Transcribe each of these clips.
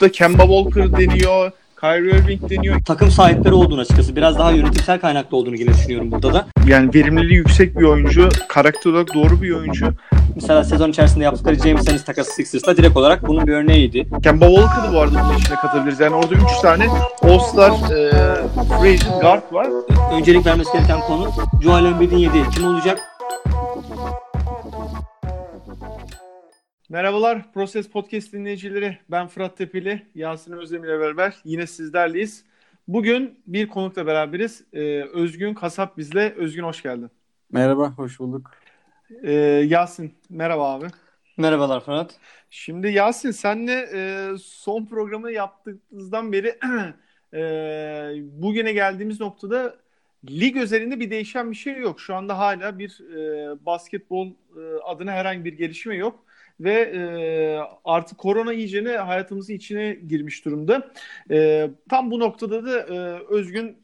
da Kemba Walker deniyor. Kyrie Irving deniyor. Takım sahipleri olduğunu açıkçası. Biraz daha yönetimsel kaynaklı olduğunu yine düşünüyorum burada da. Yani verimliliği yüksek bir oyuncu. Karakter olarak doğru bir oyuncu. Mesela sezon içerisinde yaptıkları James Ennis takası Sixers'la direkt olarak bunun bir örneğiydi. Kemba Walker'ı bu arada bunun içine katabiliriz. Yani orada 3 tane All-Star e, free guard var. Öncelik vermesi gereken konu Joel Embiid'in yediği kim olacak? Merhabalar Proses Podcast dinleyicileri. Ben Fırat Tepeli, Yasin Özdemir ile beraber yine sizlerleyiz. Bugün bir konukla beraberiz. Ee, Özgün Kasap bizle. Özgün hoş geldin. Merhaba, hoş bulduk. Ee, Yasin, merhaba abi. Merhabalar Fırat. Şimdi Yasin senle e, son programı yaptığımızdan beri e, bugüne geldiğimiz noktada lig özelinde bir değişen bir şey yok. Şu anda hala bir e, basketbol e, adına herhangi bir gelişme yok ve e, artık korona iyicene hayatımızın içine girmiş durumda. E, tam bu noktada da e, Özgün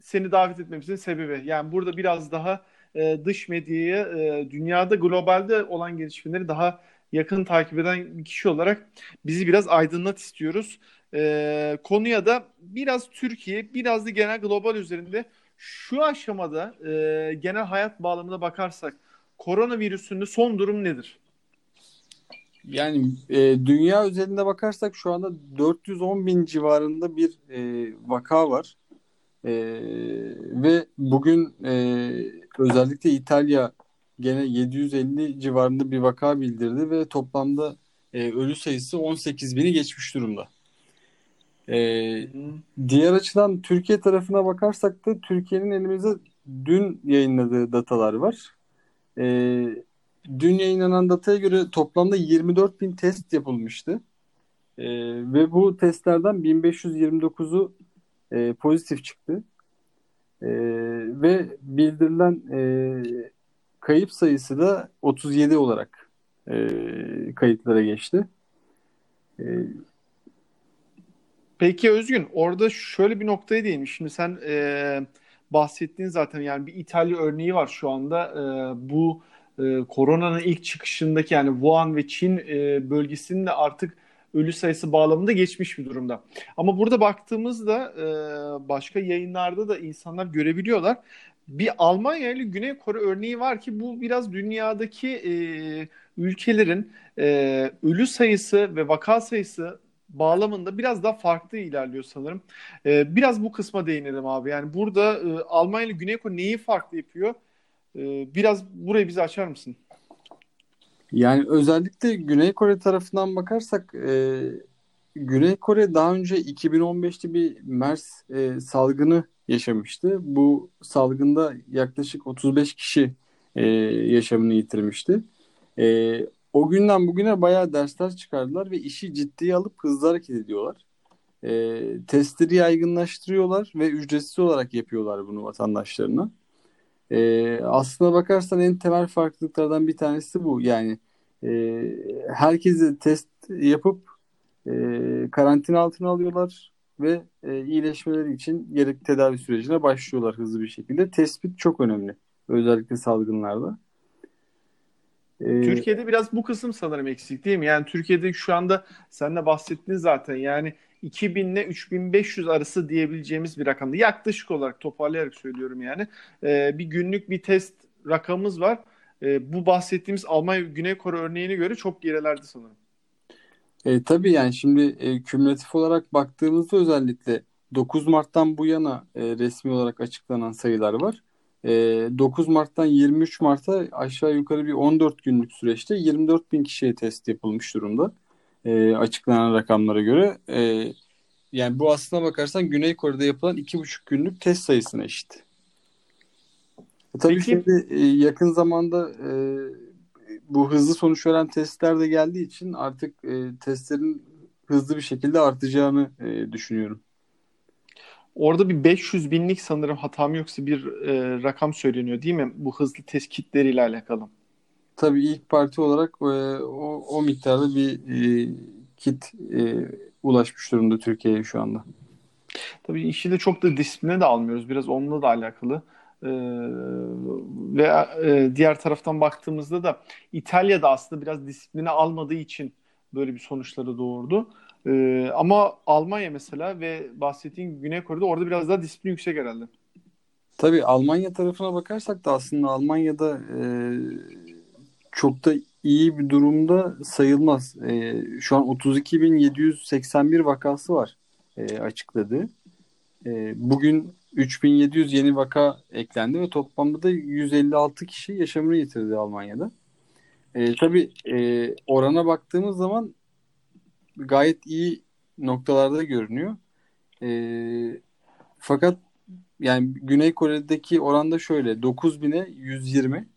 seni davet etmemizin sebebi. Yani burada biraz daha e, dış medyayı e, dünyada globalde olan gelişmeleri daha yakın takip eden bir kişi olarak bizi biraz aydınlat istiyoruz. E, konuya da biraz Türkiye, biraz da genel global üzerinde şu aşamada e, genel hayat bağlamına bakarsak koronavirüsünün son durum nedir? Yani e, dünya özelinde bakarsak şu anda 410 bin civarında bir e, vaka var. E, ve bugün e, özellikle İtalya gene 750 civarında bir vaka bildirdi ve toplamda e, ölü sayısı 18 bini geçmiş durumda. E, diğer açıdan Türkiye tarafına bakarsak da Türkiye'nin elimizde dün yayınladığı datalar var. E, dün yayınlanan dataya göre toplamda 24 bin test yapılmıştı. E, ve bu testlerden 1529'u e, pozitif çıktı. E, ve bildirilen e, kayıp sayısı da 37 olarak e, kayıtlara geçti. E, Peki Özgün orada şöyle bir noktaya değinmiş. Şimdi sen e, bahsettiğin zaten yani bir İtalya örneği var şu anda. E, bu e, koronanın ilk çıkışındaki yani Wuhan ve Çin e, bölgesinin de artık ölü sayısı bağlamında geçmiş bir durumda. Ama burada baktığımızda e, başka yayınlarda da insanlar görebiliyorlar. Bir Almanya ile Güney Kore örneği var ki bu biraz dünyadaki e, ülkelerin e, ölü sayısı ve vaka sayısı bağlamında biraz daha farklı ilerliyor sanırım. E, biraz bu kısma değinelim abi. Yani burada e, Almanya ile Güney Kore neyi farklı yapıyor? E, biraz burayı bize açar mısın? Yani özellikle Güney Kore tarafından bakarsak e, Güney Kore daha önce 2015'te bir MERS e, salgını yaşamıştı. Bu salgında yaklaşık 35 kişi e, yaşamını yitirmişti. E, o günden bugüne bayağı dersler çıkardılar ve işi ciddiye alıp hızlı hareket ediyorlar. E, testleri yaygınlaştırıyorlar ve ücretsiz olarak yapıyorlar bunu vatandaşlarına. E, aslına bakarsan en temel farklılıklardan bir tanesi bu. Yani e, herkesi test yapıp e, karantina altına alıyorlar ve e, iyileşmeleri için gerekli tedavi sürecine başlıyorlar hızlı bir şekilde. Tespit çok önemli. Özellikle salgınlarda. Türkiye'de biraz bu kısım sanırım eksik değil mi? Yani Türkiye'de şu anda sen de bahsettin zaten yani 2000 ile 3500 arası diyebileceğimiz bir rakamda. Yaklaşık olarak toparlayarak söylüyorum yani. Ee, bir günlük bir test rakamımız var. Ee, bu bahsettiğimiz Almanya Güney Kore örneğine göre çok gerilerde sanırım. E, tabii yani şimdi e, kümülatif olarak baktığımızda özellikle 9 Mart'tan bu yana e, resmi olarak açıklanan sayılar var. E, 9 Mart'tan 23 Mart'a aşağı yukarı bir 14 günlük süreçte 24 bin kişiye test yapılmış durumda. E, açıklanan rakamlara göre. E, yani bu aslına bakarsan Güney Kore'de yapılan 2,5 günlük test sayısına eşit. E, tabii Peki. şimdi e, yakın zamanda e, bu hızlı sonuç veren testler de geldiği için artık e, testlerin hızlı bir şekilde artacağını e, düşünüyorum. Orada bir 500 binlik sanırım hatam yoksa bir e, rakam söyleniyor değil mi? Bu hızlı test kitleriyle alakalı. Tabii ilk parti olarak e, o, o miktarda bir e, kit e, ulaşmış durumda Türkiye'ye şu anda. Tabii işi de çok da disipline de almıyoruz. Biraz onunla da alakalı. Ee, ve e, diğer taraftan baktığımızda da İtalya'da aslında biraz disipline almadığı için böyle bir sonuçları doğurdu. Ee, ama Almanya mesela ve bahsettiğin Güney Kore'de orada biraz daha disiplin yüksek herhalde. Tabii Almanya tarafına bakarsak da aslında Almanya'da e, çok da iyi bir durumda sayılmaz. E, şu an 32.781 vakası var e, açıkladığı. E, bugün 3700 yeni vaka eklendi ve toplamda da 156 kişi yaşamını yitirdi Almanya'da. E, tabii e, orana baktığımız zaman gayet iyi noktalarda görünüyor. E, fakat yani Güney Kore'deki oranda şöyle 9000'e 120.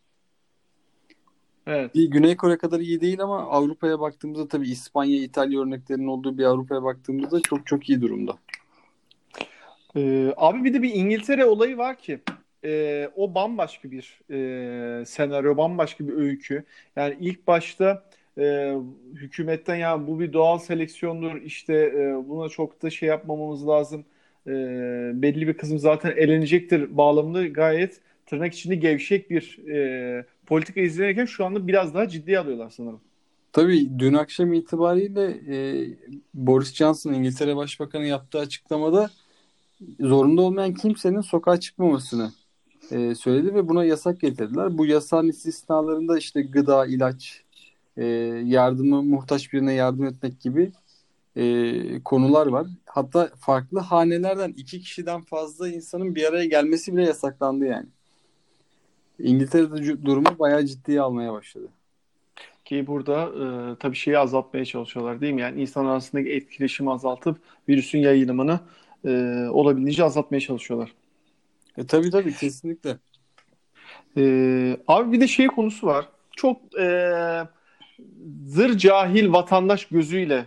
Evet. Bir Güney Kore kadar iyi değil ama Avrupa'ya baktığımızda tabii İspanya, İtalya örneklerinin olduğu bir Avrupa'ya baktığımızda çok çok iyi durumda. Ee, abi bir de bir İngiltere olayı var ki e, o bambaşka bir e, senaryo, bambaşka bir öykü. Yani ilk başta e, hükümetten ya bu bir doğal seleksiyondur işte e, buna çok da şey yapmamamız lazım. E, belli bir kısım zaten elenecektir bağlamında gayet tırnak içinde gevşek bir e, politika izlenirken şu anda biraz daha ciddiye alıyorlar sanırım. Tabii dün akşam itibariyle e, Boris Johnson İngiltere Başbakanı yaptığı açıklamada zorunda olmayan kimsenin sokağa çıkmamasını e, söyledi ve buna yasak getirdiler. Bu yasağın istisnalarında işte gıda, ilaç, e, yardımı muhtaç birine yardım etmek gibi e, konular var. Hatta farklı hanelerden iki kişiden fazla insanın bir araya gelmesi bile yasaklandı yani. İngiltere'de durumu bayağı ciddiye almaya başladı. Ki burada e, tabii şeyi azaltmaya çalışıyorlar değil mi? Yani insan arasındaki etkileşimi azaltıp virüsün yayılımını e, olabildiğince azaltmaya çalışıyorlar. E, tabii tabii kesinlikle. E, abi bir de şey konusu var. Çok e, zır cahil vatandaş gözüyle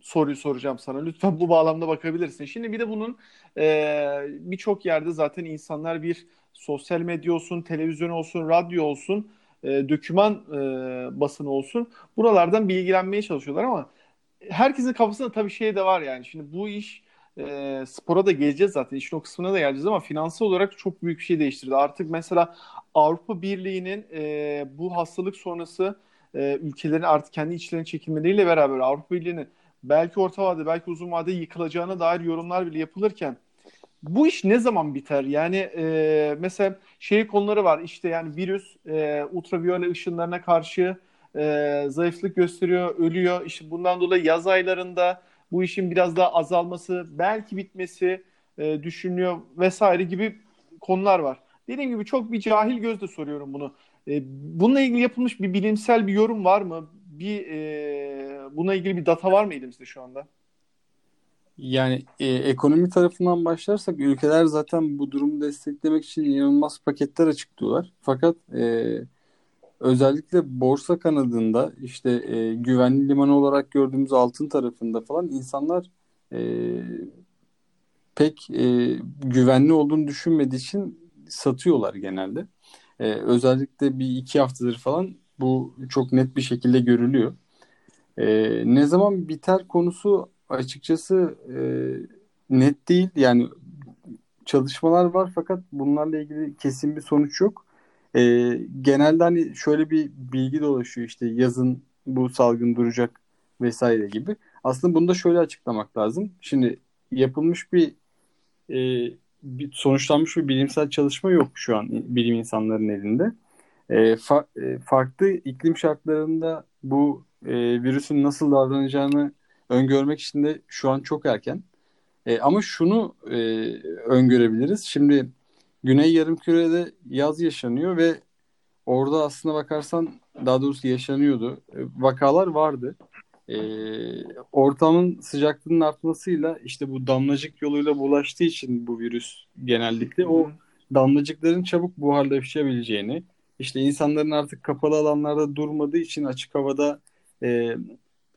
soruyu soracağım sana. Lütfen bu bağlamda bakabilirsin. Şimdi bir de bunun e, birçok yerde zaten insanlar bir sosyal medya olsun, televizyon olsun, radyo olsun, e, döküman e, basını olsun. Buralardan bilgilenmeye çalışıyorlar ama herkesin kafasında tabii şey de var yani. Şimdi bu iş e, spora da geleceğiz zaten. İşin o kısmına da geleceğiz ama finansal olarak çok büyük bir şey değiştirdi. Artık mesela Avrupa Birliği'nin e, bu hastalık sonrası e, ülkelerin artık kendi içlerine çekilmeleriyle beraber Avrupa Birliği'nin belki orta vade belki uzun vade yıkılacağına dair yorumlar bile yapılırken bu iş ne zaman biter? Yani e, mesela şey konuları var işte yani virüs e, ultraviyole ışınlarına karşı e, zayıflık gösteriyor, ölüyor. İşte bundan dolayı yaz aylarında bu işin biraz daha azalması, belki bitmesi e, düşünülüyor vesaire gibi konular var. Dediğim gibi çok bir cahil gözle soruyorum bunu. E, bununla ilgili yapılmış bir bilimsel bir yorum var mı? Bir e, buna ilgili bir data var mı elimizde şu anda? Yani e, ekonomi tarafından başlarsak ülkeler zaten bu durumu desteklemek için inanılmaz paketler açıklıyorlar. Fakat e, özellikle borsa kanadında işte e, güvenli liman olarak gördüğümüz altın tarafında falan insanlar e, pek e, güvenli olduğunu düşünmediği için satıyorlar genelde. E, özellikle bir iki haftadır falan bu çok net bir şekilde görülüyor. E, ne zaman biter konusu açıkçası e, net değil. Yani çalışmalar var fakat bunlarla ilgili kesin bir sonuç yok. E, genelde hani şöyle bir bilgi dolaşıyor işte yazın bu salgın duracak vesaire gibi. Aslında bunu da şöyle açıklamak lazım. Şimdi yapılmış bir, e, bir sonuçlanmış bir bilimsel çalışma yok şu an bilim insanların elinde. E, fa- e, farklı iklim şartlarında bu e, virüsün nasıl davranacağını öngörmek için de şu an çok erken. E, ama şunu e, öngörebiliriz. Şimdi Güney Yarımküre'de yaz yaşanıyor ve orada aslına bakarsan daha doğrusu yaşanıyordu. E, vakalar vardı. E, ortamın sıcaklığının artmasıyla işte bu damlacık yoluyla bulaştığı için bu virüs genellikle o damlacıkların çabuk buharlaşabileceğini, işte insanların artık kapalı alanlarda durmadığı için açık havada e,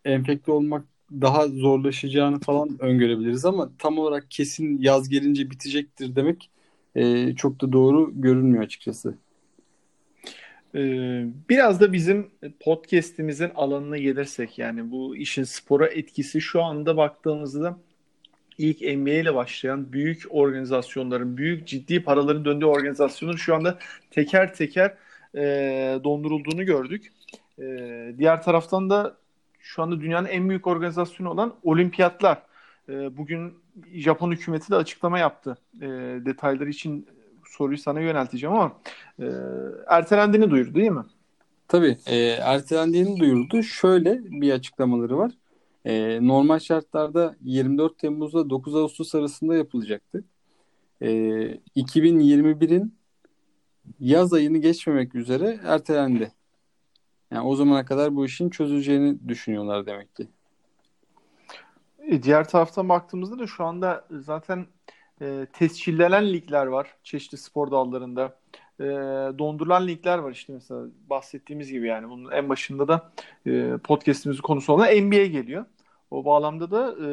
enfekte olmak daha zorlaşacağını falan öngörebiliriz ama tam olarak kesin yaz gelince bitecektir demek e, çok da doğru görünmüyor açıkçası. Ee, biraz da bizim podcast'imizin alanına gelirsek yani bu işin spora etkisi şu anda baktığımızda ilk NBA ile başlayan büyük organizasyonların, büyük ciddi paraların döndüğü organizasyonun şu anda teker teker e, dondurulduğunu gördük. E, diğer taraftan da şu anda dünyanın en büyük organizasyonu olan olimpiyatlar. E, bugün Japon hükümeti de açıklama yaptı. E, detayları için soruyu sana yönelteceğim ama e, ertelendiğini duyurdu değil mi? Tabii e, ertelendiğini duyurdu. Şöyle bir açıklamaları var. E, normal şartlarda 24 Temmuz'da 9 Ağustos arasında yapılacaktı. E, 2021'in yaz ayını geçmemek üzere ertelendi. Yani o zamana kadar bu işin çözüleceğini düşünüyorlar demek ki. E, diğer taraftan baktığımızda da şu anda zaten e, tescillenen ligler var çeşitli spor dallarında. E, dondurulan ligler var işte mesela bahsettiğimiz gibi yani bunun en başında da e, podcastimizin konusu olan NBA geliyor. O bağlamda da e,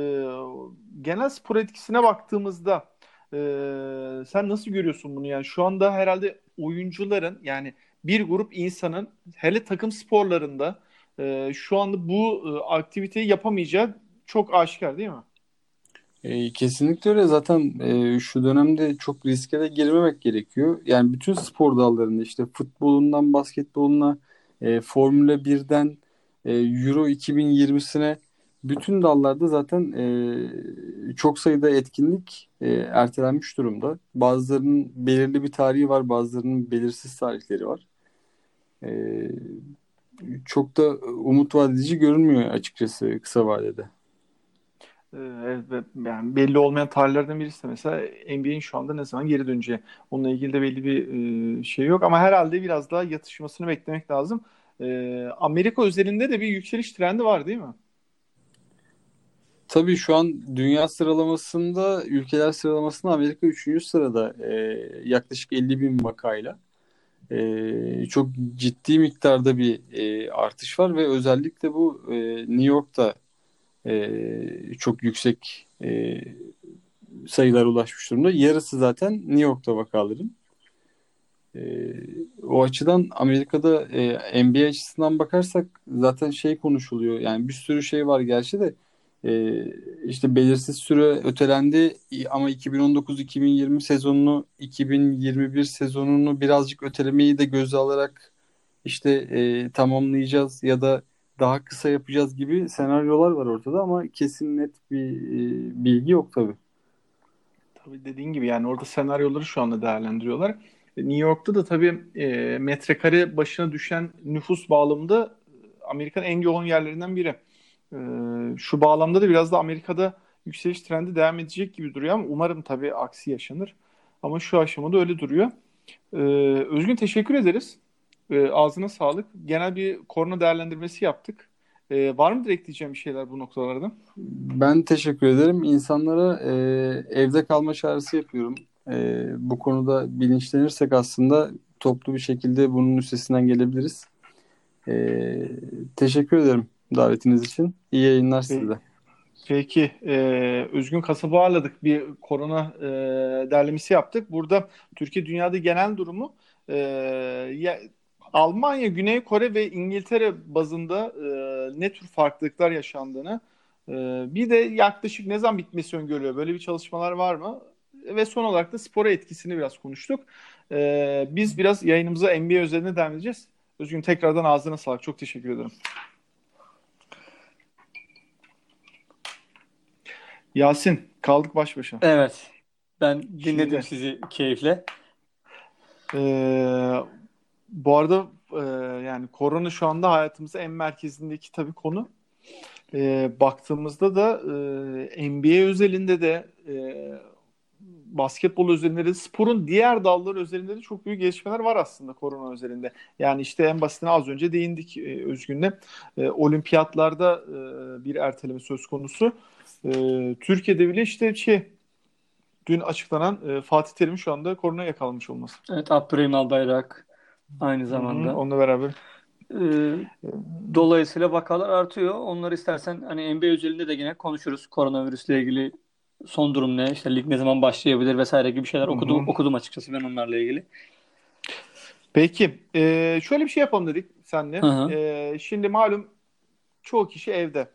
genel spor etkisine baktığımızda e, sen nasıl görüyorsun bunu yani şu anda herhalde oyuncuların yani bir grup insanın hele takım sporlarında e, şu anda bu e, aktiviteyi yapamayacağı çok aşikar değil mi? E, kesinlikle öyle. Zaten e, şu dönemde çok riske de girmemek gerekiyor. Yani bütün spor dallarında işte futbolundan basketboluna, e, Formula 1'den e, Euro 2020'sine bütün dallarda zaten çok sayıda etkinlik ertelenmiş durumda. Bazılarının belirli bir tarihi var, bazılarının belirsiz tarihleri var. Çok da umut vaat edici görünmüyor açıkçası kısa vadede. Evet, yani belli olmayan tarihlerden birisi de mesela NBA'in şu anda ne zaman geri döneceği. Onunla ilgili de belli bir e, şey yok ama herhalde biraz daha yatışmasını beklemek lazım. E, Amerika üzerinde de bir yükseliş trendi var değil mi? Tabii şu an dünya sıralamasında, ülkeler sıralamasında Amerika 3. sırada e, yaklaşık 50 bin vakayla. E, çok ciddi miktarda bir artış var ve özellikle bu New York'ta e, çok yüksek e, sayılar ulaşmış durumda. Yarısı zaten New York'ta vakaların. E, o açıdan Amerika'da e, NBA açısından bakarsak zaten şey konuşuluyor. Yani bir sürü şey var gerçi de e, işte belirsiz süre ötelendi ama 2019-2020 sezonunu 2021 sezonunu birazcık ötelemeyi de göze alarak işte e, tamamlayacağız ya da daha kısa yapacağız gibi senaryolar var ortada ama kesin net bir e, bilgi yok tabii. Tabii dediğin gibi yani orada senaryoları şu anda değerlendiriyorlar. E, New York'ta da tabii e, metrekare başına düşen nüfus bağlamında e, Amerika'nın en yoğun yerlerinden biri. E, şu bağlamda da biraz da Amerika'da yükseliş trendi devam edecek gibi duruyor ama umarım tabii aksi yaşanır. Ama şu aşamada öyle duruyor. E, Özgün teşekkür ederiz. E, ağzına sağlık. Genel bir korona değerlendirmesi yaptık. E, var mı direkt diyeceğim bir şeyler bu noktalarda? Ben teşekkür ederim. İnsanlara e, evde kalma çağrısı yapıyorum. E, bu konuda bilinçlenirsek aslında toplu bir şekilde bunun üstesinden gelebiliriz. E, teşekkür ederim davetiniz için. İyi yayınlar size. Peki. E, Özgün Kasabı ağırladık. Bir korona e, derlemesi yaptık. Burada Türkiye dünyada genel durumu e, ya, Almanya, Güney Kore ve İngiltere bazında e, ne tür farklılıklar yaşandığını e, bir de yaklaşık ne zaman bitmesi öngörülüyor? Böyle bir çalışmalar var mı? Ve son olarak da spora etkisini biraz konuştuk. E, biz biraz yayınımıza NBA üzerine devam edeceğiz. Özgün tekrardan ağzına sağlık. Çok teşekkür ederim. Yasin kaldık baş başa. Evet. Ben dinledim Şimdi, sizi keyifle. Ee, bu arada e, yani korona şu anda hayatımızın en merkezindeki tabii konu. E, baktığımızda da e, NBA özelinde de e, basketbol özelinde de sporun diğer dalları özelinde de çok büyük gelişmeler var aslında korona özelinde. Yani işte en basitine az önce değindik e, Özgün'le. E, olimpiyatlarda e, bir erteleme söz konusu. E, Türkiye'de bile işte şey dün açıklanan e, Fatih Terim'in şu anda korona yakalanmış olması. Evet Abdurrahim Albayrak aynı zamanda. Hı-hı, onunla beraber. Ee, dolayısıyla vakalar artıyor. Onları istersen hani NBA özelinde de yine konuşuruz. Koronavirüsle ilgili son durum ne? İşte lig ne zaman başlayabilir vesaire gibi şeyler okudum, Hı-hı. okudum açıkçası ben onlarla ilgili. Peki. E, şöyle bir şey yapalım dedik senle. E, şimdi malum çoğu kişi evde.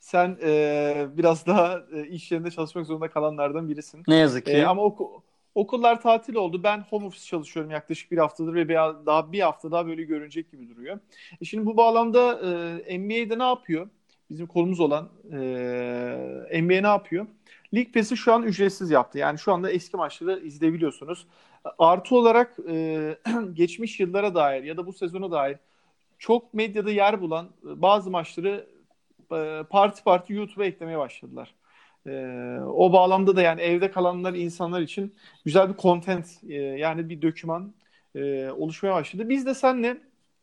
Sen e, biraz daha e, iş yerinde çalışmak zorunda kalanlardan birisin. Ne yazık ki. E, ama oku, Okullar tatil oldu. Ben home office çalışıyorum yaklaşık bir haftadır ve daha bir hafta daha böyle görünecek gibi duruyor. E şimdi bu bağlamda e, NBA'de ne yapıyor? bizim konumuz olan e, NBA ne yapıyor? Lig Pass'i şu an ücretsiz yaptı. Yani şu anda eski maçları izleyebiliyorsunuz. Artı olarak e, geçmiş yıllara dair ya da bu sezona dair çok medyada yer bulan bazı maçları e, parti parti YouTube'a eklemeye başladılar. E, o bağlamda da yani evde kalanlar insanlar için güzel bir content e, yani bir doküman e, oluşmaya başladı. Biz de seninle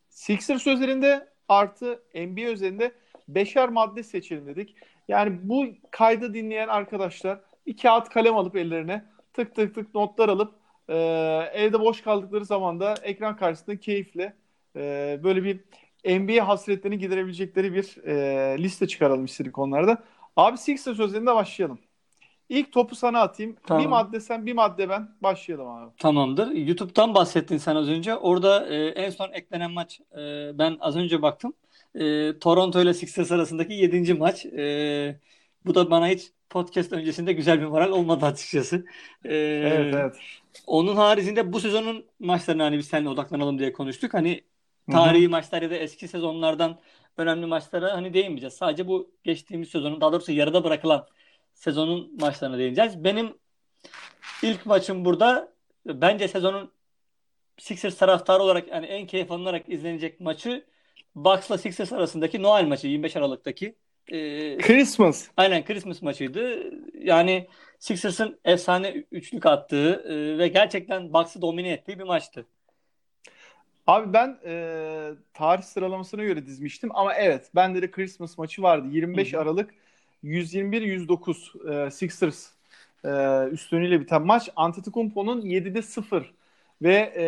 Sixers üzerinde artı NBA üzerinde beşer madde seçelim dedik. Yani bu kaydı dinleyen arkadaşlar bir kağıt kalem alıp ellerine tık tık tık notlar alıp e, evde boş kaldıkları zaman da ekran karşısında keyifle e, böyle bir NBA hasretlerini giderebilecekleri bir e, liste çıkaralım istedik onlarda. Abi Sixers sözlerinde başlayalım. İlk topu sana atayım. Tamam. Bir madde sen, bir madde ben. Başlayalım abi. Tamamdır. YouTube'dan bahsettin sen az önce. Orada e, en son eklenen maç e, ben az önce baktım. E, Toronto ile Sixers arasındaki 7. maç. E, bu da bana hiç podcast öncesinde güzel bir moral olmadı açıkçası. E, evet evet. Onun haricinde bu sezonun maçlarına hani biz seninle odaklanalım diye konuştuk. Hani tarihi Hı-hı. maçlar ya da eski sezonlardan önemli maçlara hani değinmeyeceğiz. Sadece bu geçtiğimiz sezonun daha doğrusu yarıda bırakılan sezonun maçlarına değineceğiz. Benim ilk maçım burada bence sezonun Sixers taraftarı olarak yani en keyif alınarak izlenecek maçı Bucks'la Sixers arasındaki Noel maçı 25 Aralık'taki. Ee, Christmas. Aynen Christmas maçıydı. Yani Sixers'ın efsane üçlük attığı e, ve gerçekten Bucks'ı domine ettiği bir maçtı. Abi ben e, tarih sıralamasına göre dizmiştim ama evet bende de Christmas maçı vardı. 25 Hı-hı. Aralık 121-109 e, Sixers e, üstünlüğüyle biten maç. Antetokounmpo'nun 7'de 0 ve e,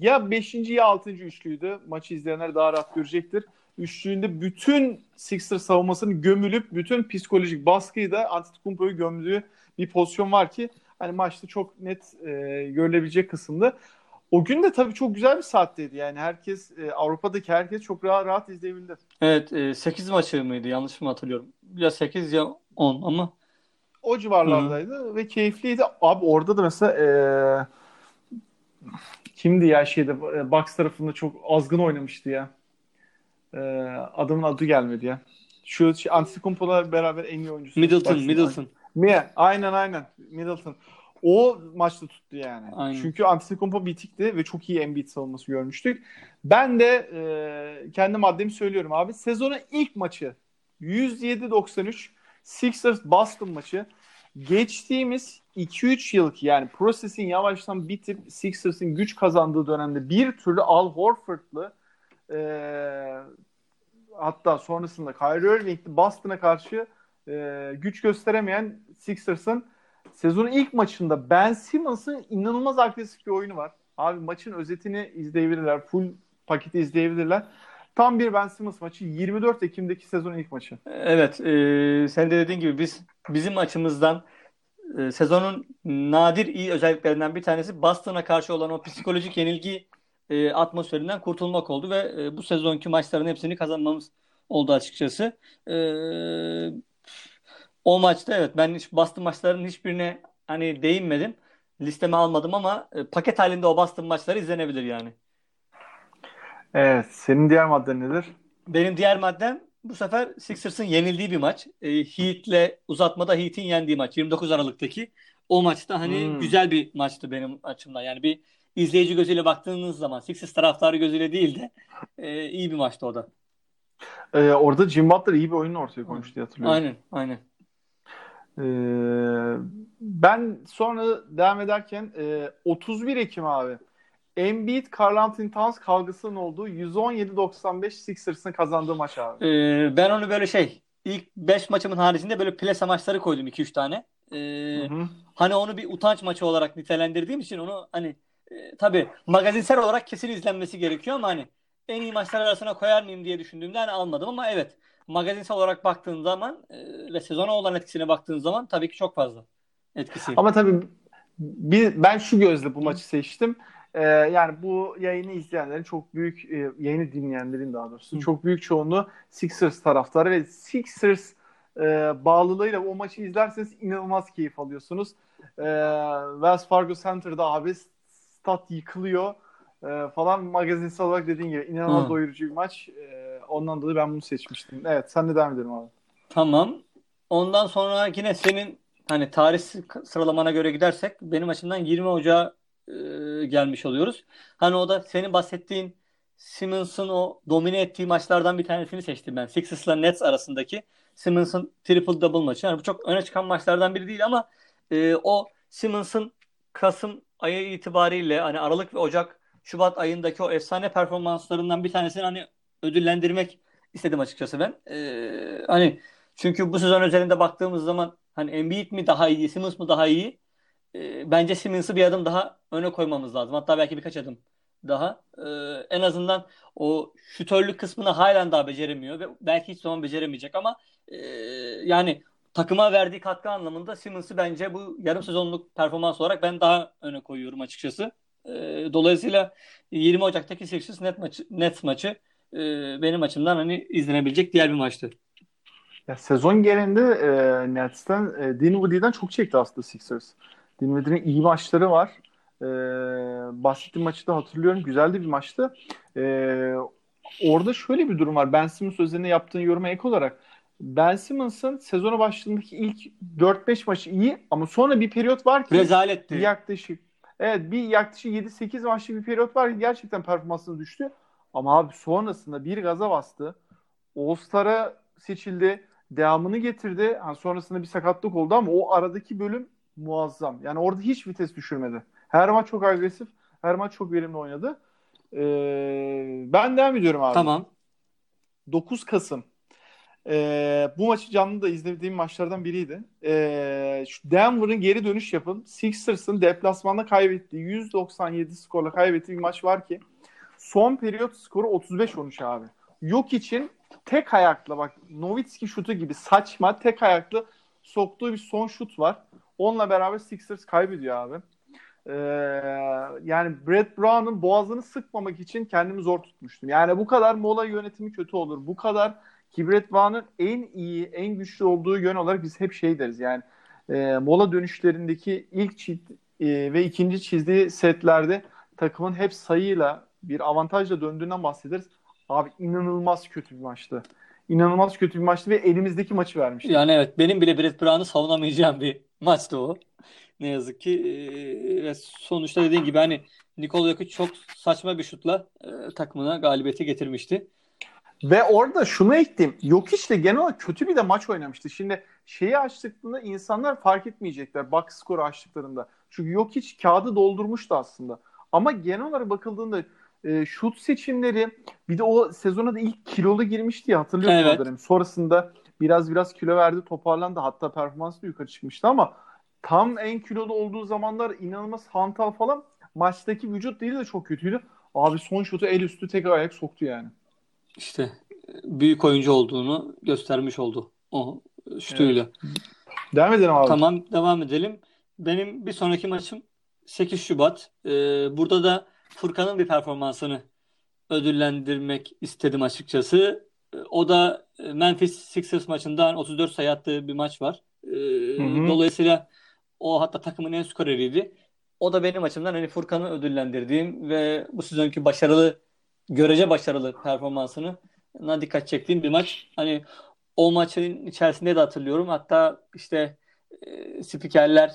ya 5. ya 6. üçlüydü. Maçı izleyenler daha rahat görecektir. Üçlüğünde bütün Sixers savunmasını gömülüp bütün psikolojik baskıyı da Antetokounmpo'yu gömdüğü bir pozisyon var ki hani maçta çok net e, görülebilecek kısımda. O gün de tabii çok güzel bir saatteydi. Yani herkes e, Avrupa'daki herkes çok rahat rahat izleyebildi. Evet, e, 8 maçı mıydı? Yanlış mı hatırlıyorum? Ya 8 ya 10 ama o civarlardaydı Hı-hı. ve keyifliydi. Abi orada da mesela e, kimdi ya şeyde e, Bucks tarafında çok azgın oynamıştı ya. E, adamın adı gelmedi ya. Şu şey, Antetokounmpo'la beraber en iyi oyuncusu. Middleton, Middleton. Mia, aynen aynen. Middleton. O maçta tuttu yani. Aynen. Çünkü Antetokounmpo bitikti ve çok iyi Embiid savunması görmüştük. Ben de e, kendi maddemi söylüyorum abi. Sezonun ilk maçı 107-93 Sixers Boston maçı. Geçtiğimiz 2-3 yıllık yani prosesin yavaştan bitip Sixers'ın güç kazandığı dönemde bir türlü Al Horford'lı e, hatta sonrasında Kyrie Irving'li Boston'a karşı e, güç gösteremeyen Sixers'ın sezonun ilk maçında Ben Simmons'ın inanılmaz agresif bir oyunu var. Abi maçın özetini izleyebilirler. Full paketi izleyebilirler. Tam bir Ben Simmons maçı 24 Ekim'deki sezonun ilk maçı. Evet. E, sen de dediğin gibi biz bizim açımızdan e, sezonun nadir iyi özelliklerinden bir tanesi Boston'a karşı olan o psikolojik yenilgi e, atmosferinden kurtulmak oldu ve e, bu sezonki maçların hepsini kazanmamız oldu açıkçası. E, o maçta evet ben hiç Boston maçlarının hiçbirine hani değinmedim. Listeme almadım ama e, paket halinde o Boston maçları izlenebilir yani. Evet. Senin diğer madden nedir? Benim diğer maddem bu sefer Sixers'ın yenildiği bir maç. E, Heat'le uzatmada Heat'in yendiği maç. 29 Aralık'taki. O maçta hani hmm. güzel bir maçtı benim açımdan. Yani bir izleyici gözüyle baktığınız zaman Sixers taraftarı gözüyle değil de e, iyi bir maçtı o da. Ee, orada Jim Butler iyi bir oyun ortaya koymuş diye hatırlıyorum. Aynen, aynen. Ee, ben sonra devam ederken e, 31 Ekim abi Embiid Carl Towns kavgasının olduğu 117-95 Sixers'ın kazandığı maç abi. Ee, ben onu böyle şey ilk 5 maçımın haricinde böyle plase maçları koydum 2-3 tane. Ee, hani onu bir utanç maçı olarak nitelendirdiğim için onu hani e, tabii magazinsel olarak kesin izlenmesi gerekiyor ama hani en iyi maçlar arasına koyar mıyım diye düşündüğümde hani almadım ama evet magazinsel olarak baktığın zaman e, ve sezona olan etkisine baktığın zaman tabii ki çok fazla etkisi. Ama tabii bir, ben şu gözle bu maçı seçtim. Ee, yani bu yayını izleyenlerin çok büyük, e, yayını dinleyenlerin daha doğrusu Hı. çok büyük çoğunluğu Sixers taraftarı ve Sixers e, bağlılığıyla o maçı izlerseniz inanılmaz keyif alıyorsunuz. E, Wells Fargo Center'da abi stat yıkılıyor e, falan magazinsel olarak dediğin gibi inanılmaz Hı. doyurucu bir maç. E, ondan dolayı ben bunu seçmiştim. Evet sen de devam edelim abi. Tamam. Ondan sonra yine senin hani tarih sıralamana göre gidersek benim açımdan 20 Ocağı e, gelmiş oluyoruz. Hani o da senin bahsettiğin Simmons'ın o domine ettiği maçlardan bir tanesini seçtim ben. Sixers'la Nets arasındaki Simmons'ın triple double maçı. Yani bu çok öne çıkan maçlardan biri değil ama e, o Simmons'ın Kasım ayı itibariyle hani Aralık ve Ocak Şubat ayındaki o efsane performanslarından bir tanesini hani ödüllendirmek istedim açıkçası ben. Ee, hani çünkü bu sezon üzerinde baktığımız zaman hani Embiid mi daha iyi, Simmons mı daha iyi? Ee, bence Simmons'ı bir adım daha öne koymamız lazım. Hatta belki birkaç adım daha. Ee, en azından o şütörlük kısmını halen daha beceremiyor ve belki hiç zaman beceremeyecek ama e, yani takıma verdiği katkı anlamında Simmons'ı bence bu yarım sezonluk performans olarak ben daha öne koyuyorum açıkçası. E, dolayısıyla 20 Ocak'taki Sixers net maçı, net maçı e, benim açımdan hani izlenebilecek diğer bir maçtı. Ya sezon genelinde e, Nets'ten e, Dinwiddie'den çok çekti aslında Sixers. Dinwiddie'nin iyi maçları var. E, bahsettiğim maçı da hatırlıyorum. Güzel de bir maçtı. E, orada şöyle bir durum var. Ben Simmons üzerine yaptığın yoruma ek olarak Ben Simmons'ın sezona başladığındaki ilk 4-5 maçı iyi ama sonra bir periyot var ki Rezaletti. yaklaşık evet bir yaklaşık 7-8 maçlık bir periyot var ki gerçekten performansını düştü. Ama abi sonrasında bir gaza bastı. All-Star'a seçildi. Devamını getirdi. Yani sonrasında bir sakatlık oldu ama o aradaki bölüm muazzam. Yani orada hiç vites düşürmedi. Her maç çok agresif. Her maç çok verimli oynadı. Ee, ben devam ediyorum abi. Tamam. 9 Kasım. Ee, bu maçı canlı da izlediğim maçlardan biriydi. Ee, şu Denver'ın geri dönüş yapın. Sixers'ın deplasmanda kaybettiği 197 skorla kaybettiği bir maç var ki son periyot skoru 35-13 abi. Yok için tek ayakla bak Novitski şutu gibi saçma tek ayaklı soktuğu bir son şut var. Onunla beraber Sixers kaybediyor abi. Ee, yani Brett Brown'un boğazını sıkmamak için kendimi zor tutmuştum. Yani bu kadar mola yönetimi kötü olur. Bu kadar ki Brett Brown'un en iyi, en güçlü olduğu yön olarak biz hep şey deriz. Yani e, mola dönüşlerindeki ilk çiz, e, ve ikinci çizdiği setlerde takımın hep sayıyla bir avantajla döndüğünden bahsederiz. Abi inanılmaz kötü bir maçtı. İnanılmaz kötü bir maçtı ve elimizdeki maçı vermişti. Yani evet benim bile Brett Brown'u savunamayacağım bir maçtı o. Ne yazık ki ee, ve sonuçta dediğin gibi hani Nikola Jokic çok saçma bir şutla e, takımına galibiyeti getirmişti. Ve orada şunu ektim. Jokic de genel olarak kötü bir de maç oynamıştı. Şimdi şeyi açtıklarında insanlar fark etmeyecekler box skoru açtıklarında. Çünkü Jokic kağıdı doldurmuştu aslında. Ama genel olarak bakıldığında e, şut seçimleri bir de o sezona da ilk kilolu girmişti ya hatırlıyorsun Evet. dönem. Sonrasında biraz biraz kilo verdi toparlandı hatta performansı da yukarı çıkmıştı ama tam en kilolu olduğu zamanlar inanılmaz hantal falan maçtaki vücut değil de çok kötüydü. Abi son şutu el üstü tek ayak soktu yani. İşte e, büyük oyuncu olduğunu göstermiş oldu o şutuyla. Devam edelim abi. Tamam devam edelim. Benim bir sonraki maçım 8 Şubat. Ee, burada da Furkan'ın bir performansını ödüllendirmek istedim açıkçası. Ee, O da e, Memphis Sixers maçından 34 sayı attığı bir maç var. Ee, Hı hı. dolayısıyla o hatta takımın en skoreriydi. O da benim açımdan hani Furkan'ı ödüllendirdiğim ve bu sezonki başarılı, görece başarılı performansını dikkat çektiğim bir maç. Hani o maçın içerisinde de hatırlıyorum. Hatta işte e, spikerler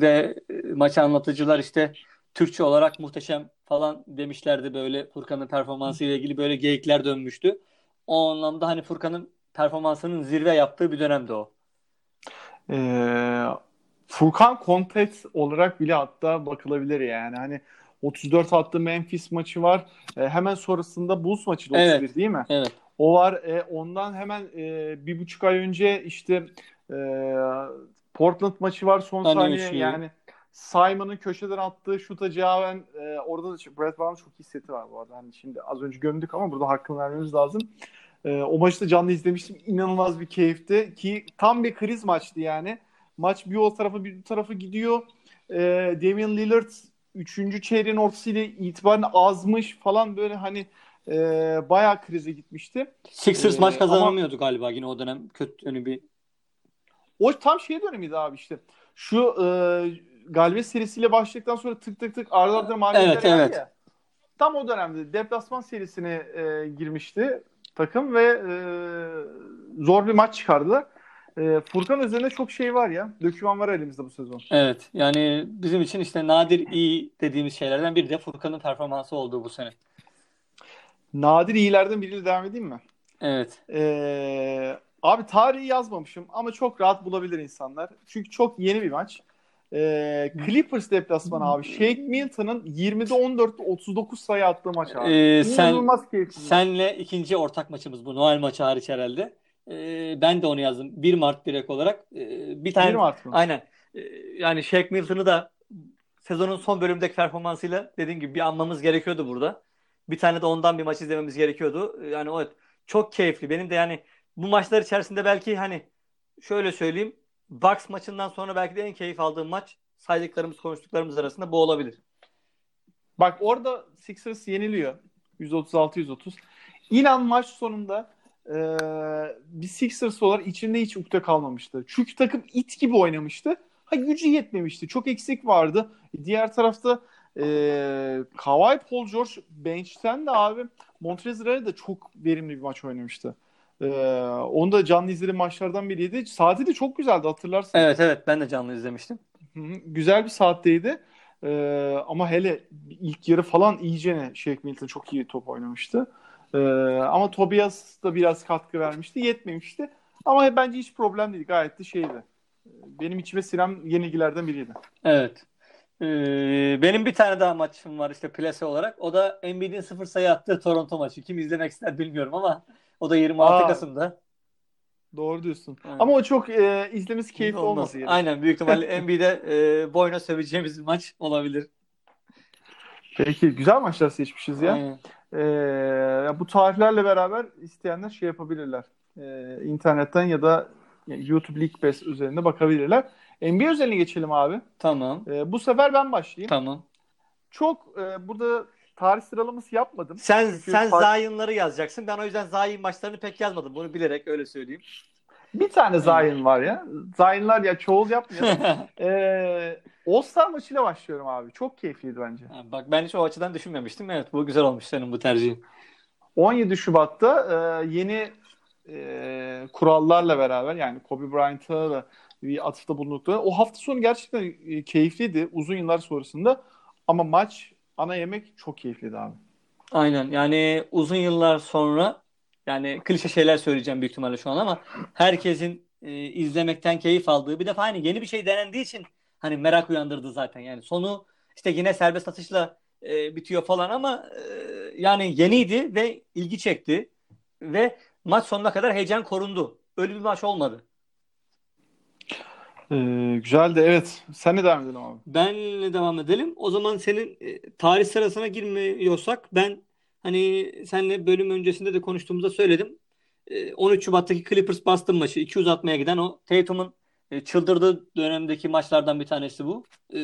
ve e, maç anlatıcılar işte Türkçe olarak muhteşem falan demişlerdi böyle Furkan'ın performansı ile ilgili böyle geyikler dönmüştü. O anlamda hani Furkan'ın performansının zirve yaptığı bir dönemdi o. Ee, Furkan Kontet olarak bile hatta bakılabilir yani. Hani 34 attığı Memphis maçı var. Ee, hemen sonrasında Bulls maçı da 31 Evet. değil mi? Evet. O var. E, ondan hemen e, bir buçuk ay önce işte e, Portland maçı var son Hani saniye. üçlü. Yani Simon'ın köşeden attığı şuta cevaben e, orada da Brett Brown'ın çok iyi seti var bu arada. Hani şimdi az önce gömdük ama burada hakkını vermemiz lazım. E, o maçı da canlı izlemiştim. İnanılmaz bir keyifti ki tam bir kriz maçtı yani. Maç bir o tarafa bir bu tarafa gidiyor. E, Damian Lillard 3. çeyreğin ortasıyla itibaren azmış falan böyle hani e, bayağı krize gitmişti. Sixers Ee, maç ama- kazanamıyordu galiba yine o dönem kötü hani bir O tam şey dönemiydi abi işte. Şu e, galibiyet serisiyle başladıktan sonra tık tık tık arda arda mağlubiyetler Evet, evet. ya. Tam o dönemde deplasman serisine e, girmişti. takım ve e, zor bir maç çıkardılar. E, Furkan üzerinde çok şey var ya. Döküman var elimizde bu sezon. Evet. Yani bizim için işte nadir iyi dediğimiz şeylerden biri de Furkan'ın performansı olduğu bu sene. Nadir iyilerden biriyle devam edeyim mi? Evet. E, abi tarihi yazmamışım ama çok rahat bulabilir insanlar. Çünkü çok yeni bir maç. E, Clippers deplasmanı abi. Shake Milton'ın 20'de 14'te 39 sayı attığı maç abi. Ee, sen, keyifli. senle ikinci ortak maçımız bu. Noel maçı hariç herhalde. Ee, ben de onu yazdım. 1 Mart direkt olarak. Ee, bir tane 1 Mart mı? Aynen. Ee, yani Shake Milton'ı da sezonun son bölümündeki performansıyla dediğim gibi bir anmamız gerekiyordu burada. Bir tane de ondan bir maç izlememiz gerekiyordu. Yani evet çok keyifli. Benim de yani bu maçlar içerisinde belki hani şöyle söyleyeyim Bucks maçından sonra belki de en keyif aldığım maç saydıklarımız konuştuklarımız arasında bu olabilir. Bak orada Sixers yeniliyor. 136-130. İnan maç sonunda e, bir Sixers olarak içinde hiç ukde kalmamıştı. Çünkü takım it gibi oynamıştı. Ha gücü yetmemişti. Çok eksik vardı. Diğer tarafta e, Kawhi Paul George bench'ten de abi Montrezl de çok verimli bir maç oynamıştı. Ee, onu da canlı izlediğim maçlardan biriydi. Saati de çok güzeldi hatırlarsın. Evet evet ben de canlı izlemiştim. Hı hı, Güzel bir saatteydi. Ee, ama hele ilk yarı falan iyicene Shake Milton çok iyi top oynamıştı. Ee, ama Tobias da biraz katkı vermişti. Yetmemişti. Ama bence hiç problem değil. Gayet de şeydi. Benim içime sinen yenilgilerden biriydi. Evet. Ee, benim bir tane daha maçım var işte plase olarak. O da Embiid'in sıfır sayı attığı Toronto maçı. Kim izlemek ister bilmiyorum ama o da 26 Aa, Kasım'da. Doğru diyorsun. Evet. Ama o çok e, izlemesi keyifli Olmaz. olması yani. Aynen büyük ihtimalle Embiid'e e, boyuna söveceğimiz bir maç olabilir. Peki güzel maçlar seçmişiz ya. Aynen. Ee, bu tarihlerle beraber isteyenler şey yapabilirler. Ee, internetten ya da YouTube League Pass üzerinde bakabilirler. NBA özeline geçelim abi. Tamam. Ee, bu sefer ben başlayayım. Tamam. Çok e, burada tarih sıralaması yapmadım. Sen Çünkü sen fark- Zion'ları yazacaksın. Ben o yüzden Zion maçlarını pek yazmadım. Bunu bilerek öyle söyleyeyim. Bir tane Zion var ya. Zion'lar ya çoğul yapmayalım. ee, All-Star maçıyla başlıyorum abi. Çok keyifliydi bence. Ha, Bak ben hiç o açıdan düşünmemiştim. Evet bu güzel olmuş senin bu tercihin. 17 Şubat'ta e, yeni e, kurallarla beraber yani Kobe Bryant'a da bir atıfta bulundukları. O hafta sonu gerçekten e, keyifliydi uzun yıllar sonrasında. Ama maç ana yemek çok keyifliydi abi. Aynen yani uzun yıllar sonra yani klişe şeyler söyleyeceğim büyük ihtimalle şu an ama herkesin e, izlemekten keyif aldığı bir defa hani yeni bir şey denendiği için hani merak uyandırdı zaten yani sonu işte yine serbest atışla e, bitiyor falan ama e, yani yeniydi ve ilgi çekti ve maç sonuna kadar heyecan korundu. Öyle bir maç olmadı. Ee, güzeldi evet. Sen de devam edelim abi. Benle devam edelim. O zaman senin e, tarih sırasına girmiyorsak ben hani seninle bölüm öncesinde de konuştuğumuzda söyledim. E, 13 Şubat'taki Clippers Boston maçı 2 uzatmaya giden o Tatum'un e, çıldırdığı dönemdeki maçlardan bir tanesi bu. E,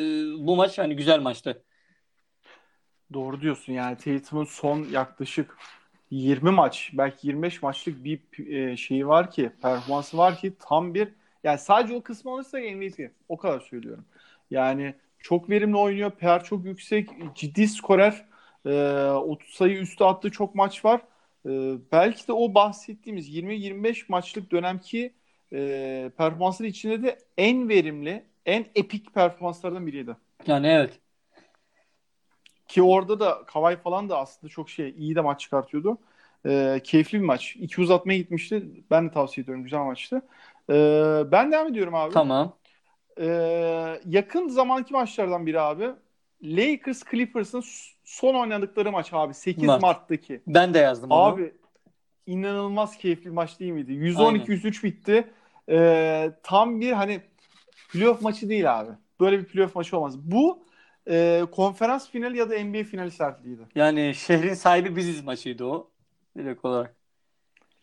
bu maç hani güzel maçtı. Doğru diyorsun yani Tatum'un son yaklaşık 20 maç belki 25 maçlık bir e, şeyi var ki performansı var ki tam bir yani sadece o kısmı alırsak MVP. O kadar söylüyorum. Yani çok verimli oynuyor. PR çok yüksek. Ciddi skorer. E, 30 sayı üstü attığı çok maç var. E, belki de o bahsettiğimiz 20-25 maçlık dönemki e, performansları içinde de en verimli, en epik performanslardan biriydi. Yani evet. Ki orada da Kawhi falan da aslında çok şey iyi de maç çıkartıyordu. Ee, keyifli bir maç. İki uzatmaya gitmişti. Ben de tavsiye ediyorum. Güzel maçtı. Ee, ben devam ediyorum abi. Tamam. Ee, yakın zamanki maçlardan biri abi. Lakers Clippers'ın son oynadıkları maç abi. 8 Mart. Mart'taki. Ben de yazdım onu. Abi inanılmaz keyifli maç değil miydi? 112-103 bitti. Ee, tam bir hani playoff maçı değil abi. Böyle bir playoff maçı olmaz. Bu e, konferans finali ya da NBA finali sertliydi. Yani şehrin sahibi biziz maçıydı o. Direkt olarak.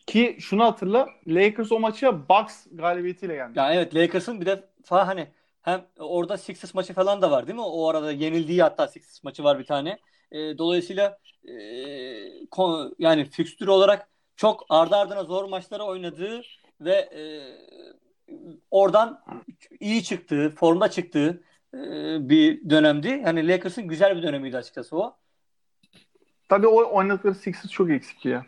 Ki şunu hatırla Lakers o maça Bucks galibiyetiyle geldi. Ya evet Lakers'ın bir de falan hani hem orada Sixers maçı falan da var değil mi? O arada yenildiği hatta Sixers maçı var bir tane. E, dolayısıyla e, ko- yani fikstür olarak çok ardı ardına zor maçları oynadığı ve e, oradan iyi çıktığı, formda çıktığı e, bir dönemdi. Yani Lakers'ın güzel bir dönemiydi açıkçası o. Tabii o oynadıkları Sixers çok eksikti ya.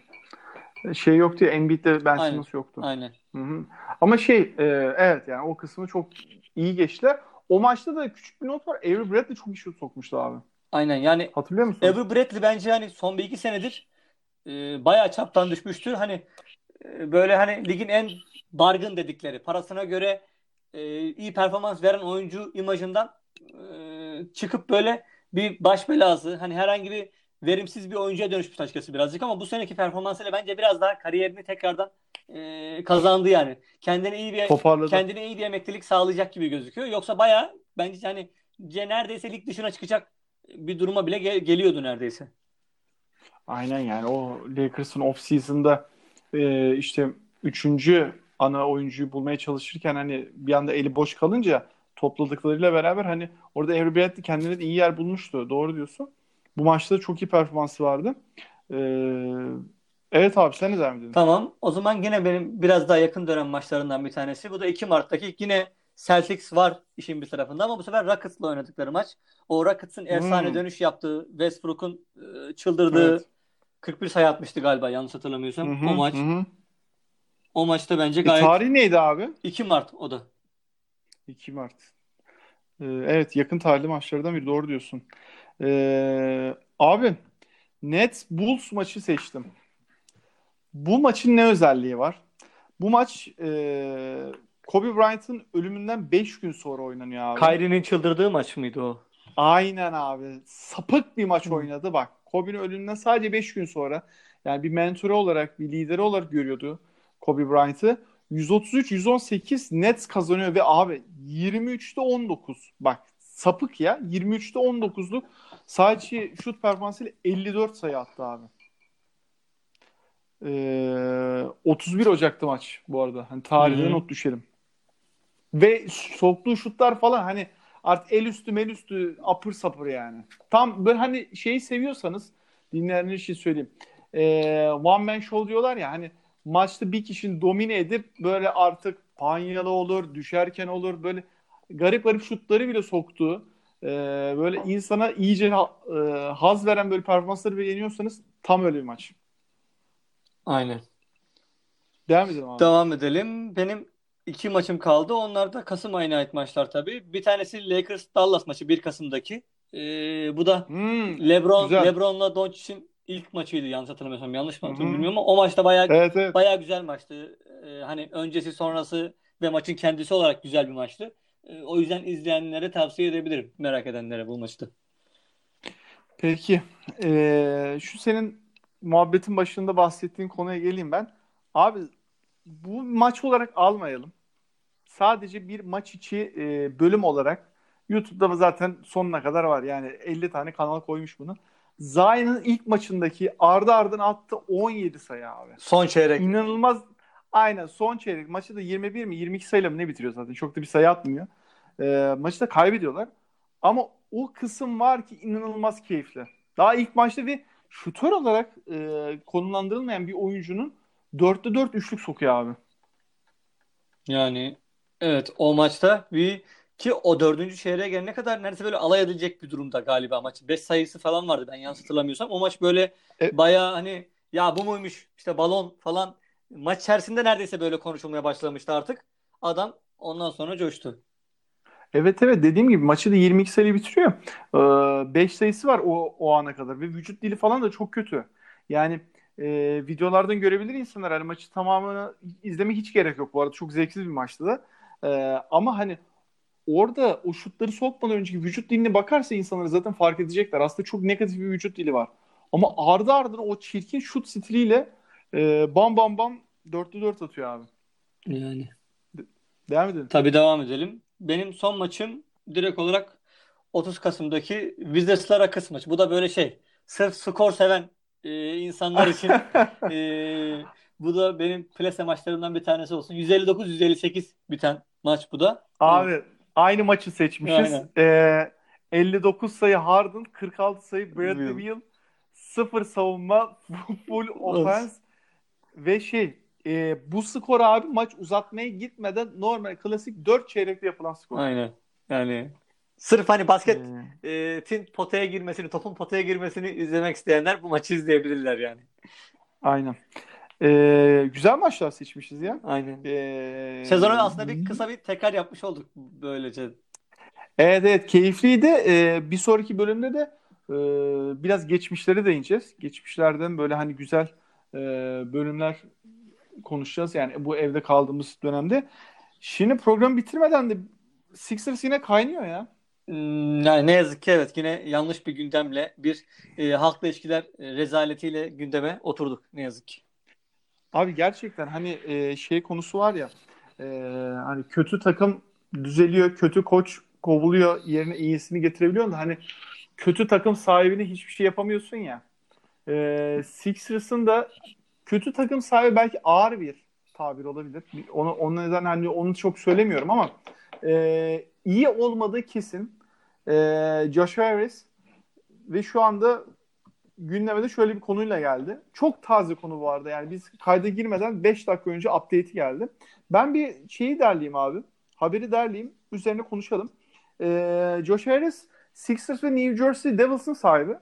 Şey yoktu ya Embiid'de Ben Aynen. Simmons yoktu. Aynen. Hı hı. Ama şey e, evet yani o kısmı çok iyi geçtiler. O maçta da küçük bir not var. Avery Bradley çok iyi şut sokmuştu abi. Aynen yani Hatırlıyor musun? Avery Bradley bence hani son bir iki senedir e, bayağı çaptan düşmüştür. Hani e, böyle hani ligin en bargın dedikleri parasına göre e, iyi performans veren oyuncu imajından e, çıkıp böyle bir baş belası hani herhangi bir verimsiz bir oyuncuya dönüşmüş açıkçası birazcık ama bu seneki performansıyla bence biraz daha kariyerini tekrardan e, kazandı yani. Kendine iyi bir Toparladı. kendine iyi bir emeklilik sağlayacak gibi gözüküyor. Yoksa bayağı bence hani neredeyse lig dışına çıkacak bir duruma bile gel- geliyordu neredeyse. Aynen yani o Lakers'ın off-season'da e, işte üçüncü ana oyuncuyu bulmaya çalışırken hani bir anda eli boş kalınca topladıklarıyla beraber hani orada Avery Bradley kendine de iyi yer bulmuştu. Doğru diyorsun. Bu maçta çok iyi performansı vardı. E, evet abi sen ne devam ediyorsun? Tamam. O zaman yine benim biraz daha yakın dönem maçlarından bir tanesi. Bu da 2 Mart'taki yine Celtics var işin bir tarafında ama bu sefer Rockets'la oynadıkları maç. O Rockets'ın efsane Hmm. dönüş yaptığı, Westbrook'un e, çıldırdığı Evet. 41 sayı atmıştı galiba yanlış hatırlamıyorsam. Hı hı, O maç. hı. O maçta bence E, gayet tarihi neydi abi? 2 Mart o da. 2 Mart. Ee, evet yakın tarihli maçlardan biri doğru diyorsun. Ee, abi Nets Bulls maçı seçtim. Bu maçın ne özelliği var? Bu maç e, Kobe Bryant'ın ölümünden 5 gün sonra oynanıyor abi. Kyrie'nin çıldırdığı maç mıydı o? Aynen abi. Sapık bir maç oynadı bak. Kobe'nin ölümünden sadece 5 gün sonra yani bir mentörü olarak, bir lideri olarak görüyordu Kobe Bryant'ı. 133-118 Nets kazanıyor ve abi 23'te 19. Bak sapık ya. 23'te 19'luk sadece şut performansıyla 54 sayı attı abi. Ee, 31 Ocak'ta maç bu arada. Hani tarihine not düşelim. Ve soktuğu şutlar falan hani artık el üstü mel üstü apır sapır yani. Tam böyle hani şeyi seviyorsanız dinleyenler için söyleyeyim. Ee, one man show diyorlar ya hani maçta bir kişinin domine edip böyle artık panyalı olur, düşerken olur böyle garip garip şutları bile soktuğu e, böyle insana iyice ha- e, haz veren böyle performansları beğeniyorsanız tam öyle bir maç. Aynen. Devam edelim abi. Devam edelim. Benim iki maçım kaldı. Onlar da Kasım ayına ait maçlar tabii. Bir tanesi Lakers Dallas maçı 1 Kasım'daki. Ee, bu da Hmm, LeBron güzel. LeBron'la Doncic'in ilk maçıydı yanlış hatırlamıyorsam. Yanlış mı hatırlıyorum bilmiyorum ama o maçta bayağı Evet evet. bayağı güzel maçtı. Ee, hani öncesi sonrası ve maçın kendisi olarak güzel bir maçtı. Ee, o yüzden izleyenlere tavsiye edebilirim. Merak edenlere bu maçtı. Peki. Ee, şu senin muhabbetin başında bahsettiğin konuya geleyim ben. Abi bu maç olarak almayalım. Sadece bir maç içi e, bölüm olarak YouTube'da zaten sonuna kadar var. Yani 50 tane kanal koymuş bunu. Zion'ın ilk maçındaki ardı ardına attı 17 sayı abi. Son çeyrek. İnanılmaz. Aynen son çeyrek. Maçı da 21 mi 22 sayıyla mı ne bitiriyor zaten. Çok da bir sayı atmıyor. Ee, maçı da kaybediyorlar. Ama o kısım var ki inanılmaz keyifli. Daha ilk maçta bir şutör olarak e, konumlandırılmayan bir oyuncunun 4'te 4 üçlük sokuyor abi. Yani evet o maçta bir ki o dördüncü çeyreğe gelene kadar neredeyse böyle alay edilecek bir durumda galiba maç. 5 sayısı falan vardı ben yanlış hatırlamıyorsam. O maç böyle E- bayağı hani ya bu muymuş işte balon falan maç içerisinde neredeyse böyle konuşulmaya başlamıştı artık. Adam ondan sonra coştu. Evet evet dediğim gibi maçı da 22 sayı bitiriyor. 5 sayısı var o, o ana kadar ve vücut dili falan da çok kötü. Yani e, videolardan görebilir insanlar hani maçı tamamını izlemek hiç gerek yok bu arada çok zevksiz bir maçtı da. E, ama hani orada o şutları sokmadan önceki vücut diline bakarsa insanlar zaten fark edecekler. Aslında çok negatif bir vücut dili var. Ama ardı ardına o çirkin şut stiliyle e, bam bam bam 4'te 4 atıyor abi. Yani. Devam edelim. Tabii devam edelim. Benim son maçım direkt olarak 30 Kasım'daki Wizards'la Rockets maçı. Bu da böyle şey sırf skor seven e, insanlar için e, bu da benim plase maçlarımdan bir tanesi olsun. 159-158 biten maç bu da. Abi aynı maçı seçmişiz. Aynen. Ee, 59 sayı Harden, 46 sayı Bradley Beal. Beal, 0 savunma, full offense ve şey e, bu skor abi maç uzatmaya gitmeden normal klasik 4 çeyrekte yapılan skor. Aynen. Yani sırf hani basket Ee, e, tin potaya girmesini, topun potaya girmesini izlemek isteyenler bu maçı izleyebilirler yani. aynen. Ee, güzel maçlar seçmişiz ya. Aynen. Ee, Sezonu aslında bir kısa bir tekrar yapmış olduk böylece. Evet evet keyifliydi. Ee, bir sonraki bölümde de e, biraz geçmişlere değineceğiz. Geçmişlerden böyle hani güzel e, bölümler konuşacağız. Yani bu evde kaldığımız dönemde. Şimdi programı bitirmeden de Sixers yine kaynıyor ya. Hmm, Yani ne yazık ki evet yine yanlış bir gündemle bir e, halkla ilişkiler e, rezaletiyle gündeme oturduk ne yazık ki. Abi gerçekten hani e, şey konusu var ya e, hani kötü takım düzeliyor, kötü koç kovuluyor, yerine iyisini getirebiliyor da hani kötü takım sahibine hiçbir şey yapamıyorsun ya. E, Sixers'ın da kötü takım sahibi belki ağır bir tabir olabilir. Onu, onun neden hani onu çok söylemiyorum ama e, iyi olmadığı kesin. E, Josh Harris ve şu anda gündeme de şöyle bir konuyla geldi. Çok taze konu bu arada. Yani biz kayda girmeden 5 dakika önce update'i geldi. Ben bir şeyi derleyeyim abi. Haberi derleyeyim. Üzerine konuşalım. Ee, Josh Harris Sixers ve New Jersey Devils'ın sahibi.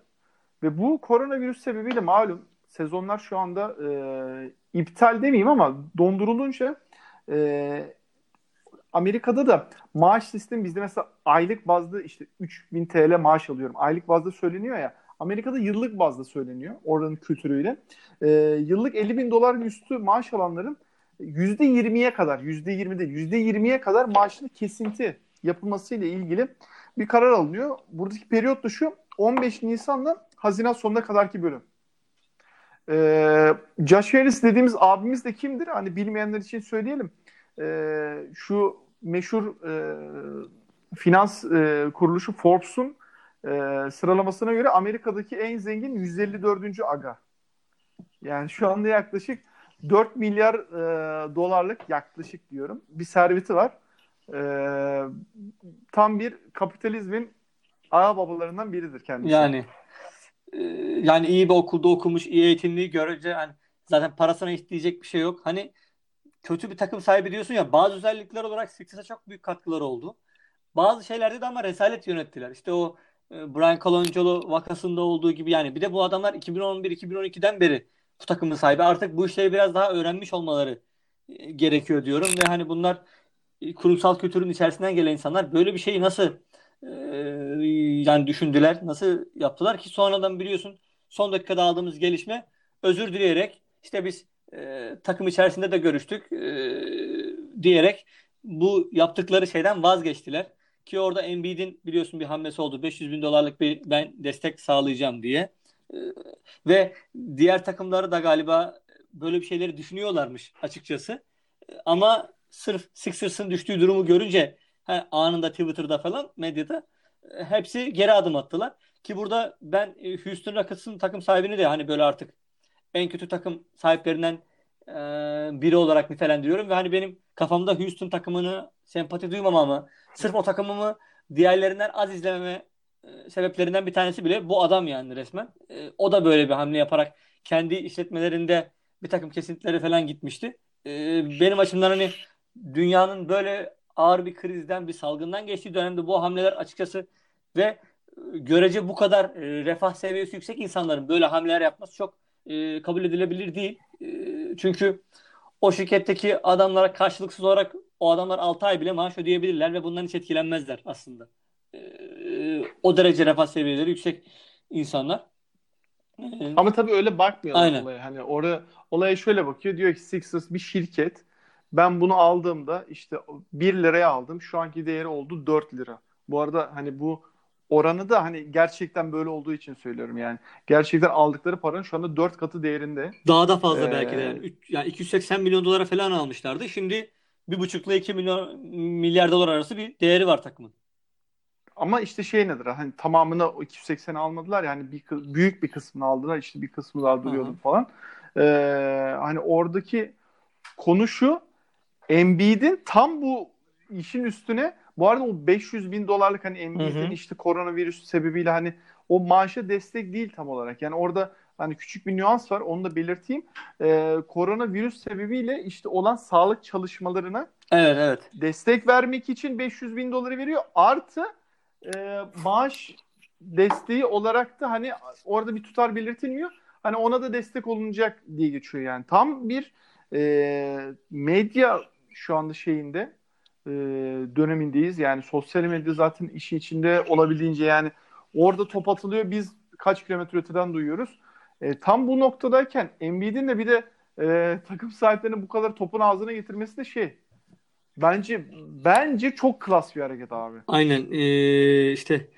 Ve bu koronavirüs sebebiyle malum sezonlar şu anda e, iptal demeyeyim ama dondurulunca e, Amerika'da da maaş sistemi bizde mesela aylık bazda işte 3000 TL maaş alıyorum. Aylık bazda söyleniyor ya. Amerika'da yıllık bazda söyleniyor oranın kültürüyle. Ee, yıllık 50 bin dolar üstü maaş alanların %20'ye kadar, %20 değil, %20'ye kadar maaşını kesinti yapılmasıyla ilgili bir karar alınıyor. Buradaki periyot da şu 15 Nisan'dan Haziran sonuna kadarki bölüm. Ee, Josh Harris dediğimiz abimiz de kimdir? Hani bilmeyenler için söyleyelim. Ee, şu meşhur e, finans e, kuruluşu Forbes'un e, sıralamasına göre Amerika'daki en zengin 154. aga. Yani şu anda yaklaşık 4 milyar e, dolarlık yaklaşık diyorum bir serveti var. E, tam bir kapitalizmin ağa babalarından biridir kendisi. Yani yani iyi bir okulda okumuş, iyi eğitimli görece hani zaten parasına isteyecek bir şey yok. Hani kötü bir takım sahibi diyorsun ya bazı özellikler olarak Sixers'a çok büyük katkıları oldu. Bazı şeylerde de ama rezalet yönettiler. İşte o e, Brian Colangelo vakasında olduğu gibi yani bir de bu adamlar 2011-2012'den beri bu takımın sahibi. Artık bu işleri biraz daha öğrenmiş olmaları e, gerekiyor diyorum ve hani bunlar e, kurumsal kültürün içerisinden gelen insanlar böyle bir şeyi nasıl e, yani düşündüler, nasıl yaptılar ki sonradan biliyorsun son dakikada aldığımız gelişme özür dileyerek işte biz e, takım içerisinde de görüştük e, diyerek bu yaptıkları şeyden vazgeçtiler. Ki orada Embiid'in biliyorsun bir hamlesi oldu. 500 bin dolarlık bir ben destek sağlayacağım diye. E, ve diğer takımları da galiba böyle bir şeyleri düşünüyorlarmış açıkçası. E, ama sırf Sixers'ın düştüğü durumu görünce he, anında Twitter'da falan medyada e, hepsi geri adım attılar. Ki burada ben e, Houston Rockets'ın takım sahibini de hani böyle artık en kötü takım sahiplerinden e, biri olarak nitelendiriyorum ve hani benim kafamda Houston takımını sempati duymamamı, sırf o takımımı diğerlerinden az izlememe sebeplerinden bir tanesi bile bu adam yani resmen. O da böyle bir hamle yaparak kendi işletmelerinde bir takım kesintileri falan gitmişti. Benim açımdan hani dünyanın böyle ağır bir krizden, bir salgından geçtiği dönemde bu hamleler açıkçası ve görece bu kadar e, refah seviyesi yüksek insanların böyle hamleler yapması çok e, kabul edilebilir değil. E, çünkü o şirketteki adamlara karşılıksız olarak o adamlar 6 ay bile maaş ödeyebilirler ve bundan hiç etkilenmezler aslında. E, o derece refah seviyeleri yüksek insanlar. E, Ama tabii öyle bakmıyorlar Aynen. olaya. Hani oraya olaya şöyle bakıyor. Diyor ki Sixers bir şirket. Ben bunu aldığımda işte 1 liraya aldım. Şu anki değeri oldu 4 lira. Bu arada hani bu oranı da hani gerçekten böyle olduğu için söylüyorum yani. Gerçekten aldıkları paranın şu anda 4 katı değerinde. Daha da fazla Ee, belki de. Yani, Üç- yani 280 milyon dolara falan almışlardı. Şimdi 1,5 ile 2 milyon milyar dolar arası bir değeri var takımın. Ama işte şey nedir? Hani tamamını o 280'i almadılar yani bir büyük bir kısmını aldılar. İşte bir kısmı daha duruyordu falan. Ee, hani oradaki konu şu Embiid'in tam bu işin üstüne bu arada o 500 bin dolarlık hani Embiid'in işte koronavirüs sebebiyle hani o maaşa destek değil tam olarak. Yani orada hani küçük bir nüans var onu da belirteyim. Ee, koronavirüs sebebiyle işte olan sağlık çalışmalarına Evet evet. destek vermek için 500 bin doları veriyor. Artı e, maaş desteği olarak da hani orada bir tutar belirtilmiyor. hani ona da destek olunacak diye geçiyor yani. Tam bir e, medya şu anda şeyinde e, dönemindeyiz. Yani sosyal medya zaten işin içinde olabildiğince yani orada top atılıyor biz kaç kilometre öteden duyuyoruz. E, tam bu noktadayken Embiid'in de bir de e, takım sahiplerinin bu kadar topun ağzına getirmesi de şey bence bence çok klas bir hareket abi. Aynen ee, işte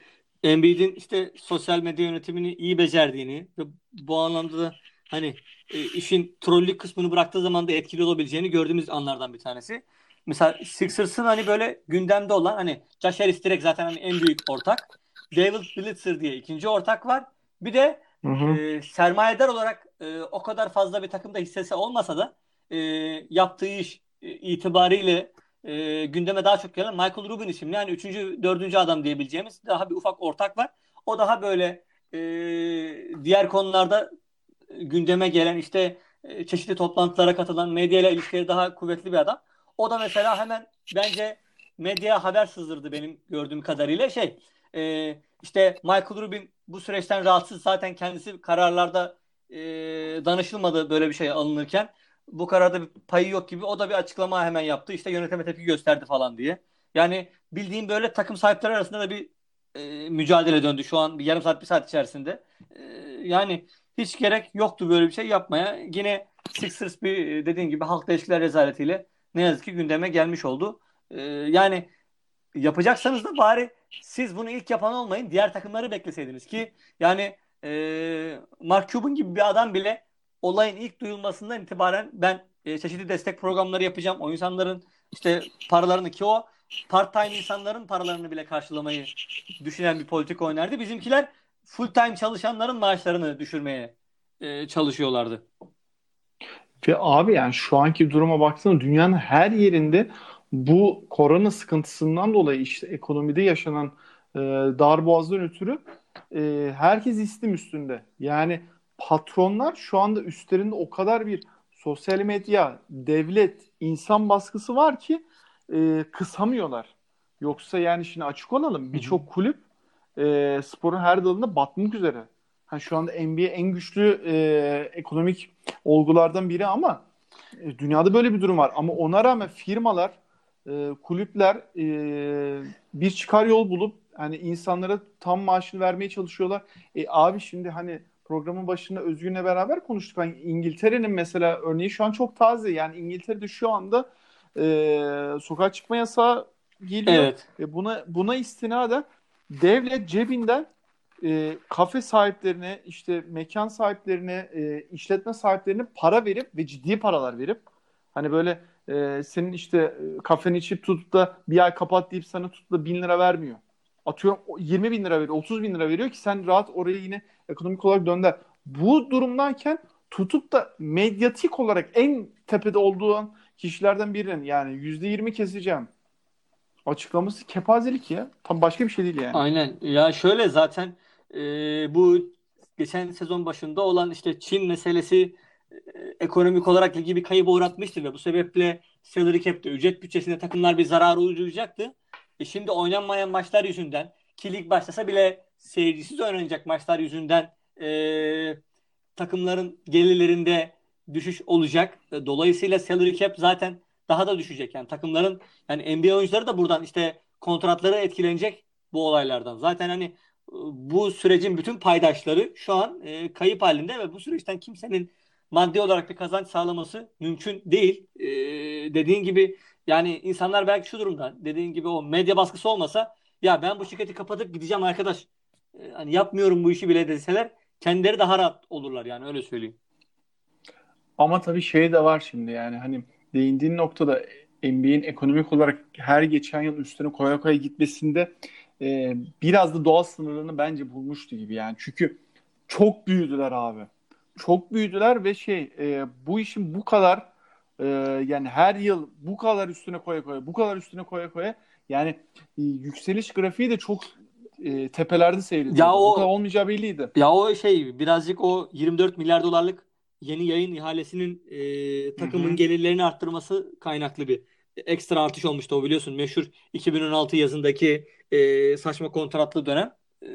Embiid'in işte sosyal medya yönetimini iyi becerdiğini ve bu anlamda da hani e, işin trollük kısmını bıraktığı zaman da etkili olabileceğini gördüğümüz anlardan bir tanesi. Mesela Sixers'ın hani böyle gündemde olan hani Josh Harris direkt zaten hani en büyük ortak. David Blitzer diye ikinci ortak var. Bir de hı hı. E, sermayedar olarak e, o kadar fazla bir takımda hissesi olmasa da e, yaptığı iş e, itibariyle e, gündeme daha çok gelen Michael Rubin isimli yani üçüncü, dördüncü adam diyebileceğimiz daha bir ufak ortak var. O daha böyle e, diğer konularda gündeme gelen işte e, çeşitli toplantılara katılan medyayla ilişkileri daha kuvvetli bir adam. O da mesela hemen bence medyaya haber sızdırdı benim gördüğüm kadarıyla şey e, işte Michael Rubin bu süreçten rahatsız zaten kendisi kararlarda e, danışılmadı böyle bir şey alınırken bu kararda bir payı yok gibi o da bir açıklama hemen yaptı işte yönetime tepki gösterdi falan diye. Yani bildiğim böyle takım sahipleri arasında da bir e, mücadele döndü şu an bir yarım saat bir saat içerisinde. E, yani hiç gerek yoktu böyle bir şey yapmaya. Yine Sixers bir dediğin gibi halk ilişkiler rezaletiyle ne yazık ki gündeme gelmiş oldu. Ee, yani yapacaksanız da bari siz bunu ilk yapan olmayın. Diğer takımları bekleseydiniz ki yani e, Mark Cuban gibi bir adam bile olayın ilk duyulmasından itibaren ben e, çeşitli destek programları yapacağım. O insanların işte paralarını ki o part-time insanların paralarını bile karşılamayı düşünen bir politik oynardı. Bizimkiler full-time çalışanların maaşlarını düşürmeye e, çalışıyorlardı. Ve abi yani şu anki duruma baktığında dünyanın her yerinde bu korona sıkıntısından dolayı işte ekonomide yaşanan e, darboğazdan ötürü e, herkes istim üstünde. Yani patronlar şu anda üstlerinde o kadar bir sosyal medya, devlet, insan baskısı var ki e, kısamıyorlar. Yoksa yani şimdi açık olalım birçok kulüp e, sporun her dalında batmak üzere. Yani şu anda NBA en güçlü e, ekonomik olgulardan biri ama e, dünyada böyle bir durum var. Ama ona rağmen firmalar, e, kulüpler e, bir çıkar yol bulup hani insanlara tam maaşını vermeye çalışıyorlar. E, abi şimdi hani programın başında Özgün'le beraber konuştuk. Hani İngiltere'nin mesela örneği şu an çok taze. Yani İngiltere'de şu anda e, sokağa çıkma yasağı geliyor. Evet. E, buna buna istinaden devlet cebinden e, kafe sahiplerine, işte mekan sahiplerine, e, işletme sahiplerine para verip ve ciddi paralar verip hani böyle e, senin işte e, kafeni içip tutup da bir ay kapat deyip sana tutup da bin lira vermiyor. Atıyorum 20 bin lira veriyor, 30 bin lira veriyor ki sen rahat oraya yine ekonomik olarak dönder. Bu durumdayken tutup da medyatik olarak en tepede olduğun kişilerden birinin yani %20 keseceğim açıklaması kepazelik ya. Tam başka bir şey değil yani. Aynen. Ya şöyle zaten e, bu geçen sezon başında olan işte Çin meselesi e, ekonomik olarak ligi bir kayıp uğratmıştı ve bu sebeple salary cap'te ücret bütçesinde takımlar bir zarar uğrayacaktı. E şimdi oynanmayan maçlar yüzünden ki lig başlasa bile seyircisiz oynanacak maçlar yüzünden e, takımların gelirlerinde düşüş olacak. E, dolayısıyla salary cap zaten daha da düşecek. Yani takımların yani NBA oyuncuları da buradan işte kontratları etkilenecek bu olaylardan. Zaten hani bu sürecin bütün paydaşları şu an e, kayıp halinde ve bu süreçten kimsenin maddi olarak bir kazanç sağlaması mümkün değil. E, dediğin gibi yani insanlar belki şu durumda dediğin gibi o medya baskısı olmasa ya ben bu şirketi kapatıp gideceğim arkadaş e, hani yapmıyorum bu işi bile deseler kendileri daha rahat olurlar yani öyle söyleyeyim. Ama tabii şey de var şimdi yani hani değindiğin noktada NBA'in ekonomik olarak her geçen yıl üstüne koya koya gitmesinde e, biraz da doğal sınırlarını bence bulmuştu gibi yani. Çünkü çok büyüdüler abi. Çok büyüdüler ve şey e, bu işin bu kadar e, yani her yıl bu kadar üstüne koya koya bu kadar üstüne koya koya yani e, yükseliş grafiği de çok e, tepelerde seyrediyor. Ya o, bu kadar olmayacağı belliydi. Ya o şey birazcık o 24 milyar dolarlık yeni yayın ihalesinin e, takımın Hı-hı. gelirlerini arttırması kaynaklı bir ekstra artış olmuştu o biliyorsun. Meşhur 2016 yazındaki e, saçma kontratlı dönem. E,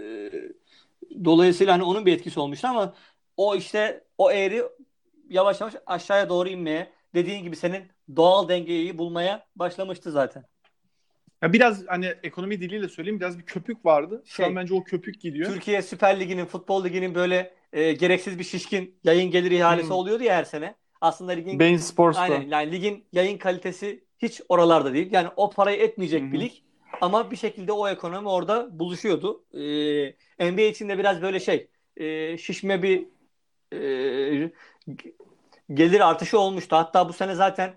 dolayısıyla hani onun bir etkisi olmuştu ama o işte o eğri yavaş yavaş aşağıya doğru inmeye dediğin gibi senin doğal dengeyi bulmaya başlamıştı zaten. Ya biraz hani ekonomi diliyle söyleyeyim biraz bir köpük vardı. Şu Şey, an bence o köpük gidiyor. Türkiye Süper Ligi'nin, Futbol Ligi'nin böyle e, gereksiz bir şişkin yayın gelir ihalesi Hmm. oluyordu ya her sene. Aslında ligin Bein Sports'ta. aynen yani ligin yayın kalitesi hiç oralarda değil. Yani o parayı etmeyecek Hı bir lig. Ama bir şekilde o ekonomi orada buluşuyordu. Ee, NBA için de biraz böyle şey e, şişme bir e, gelir artışı olmuştu. Hatta bu sene zaten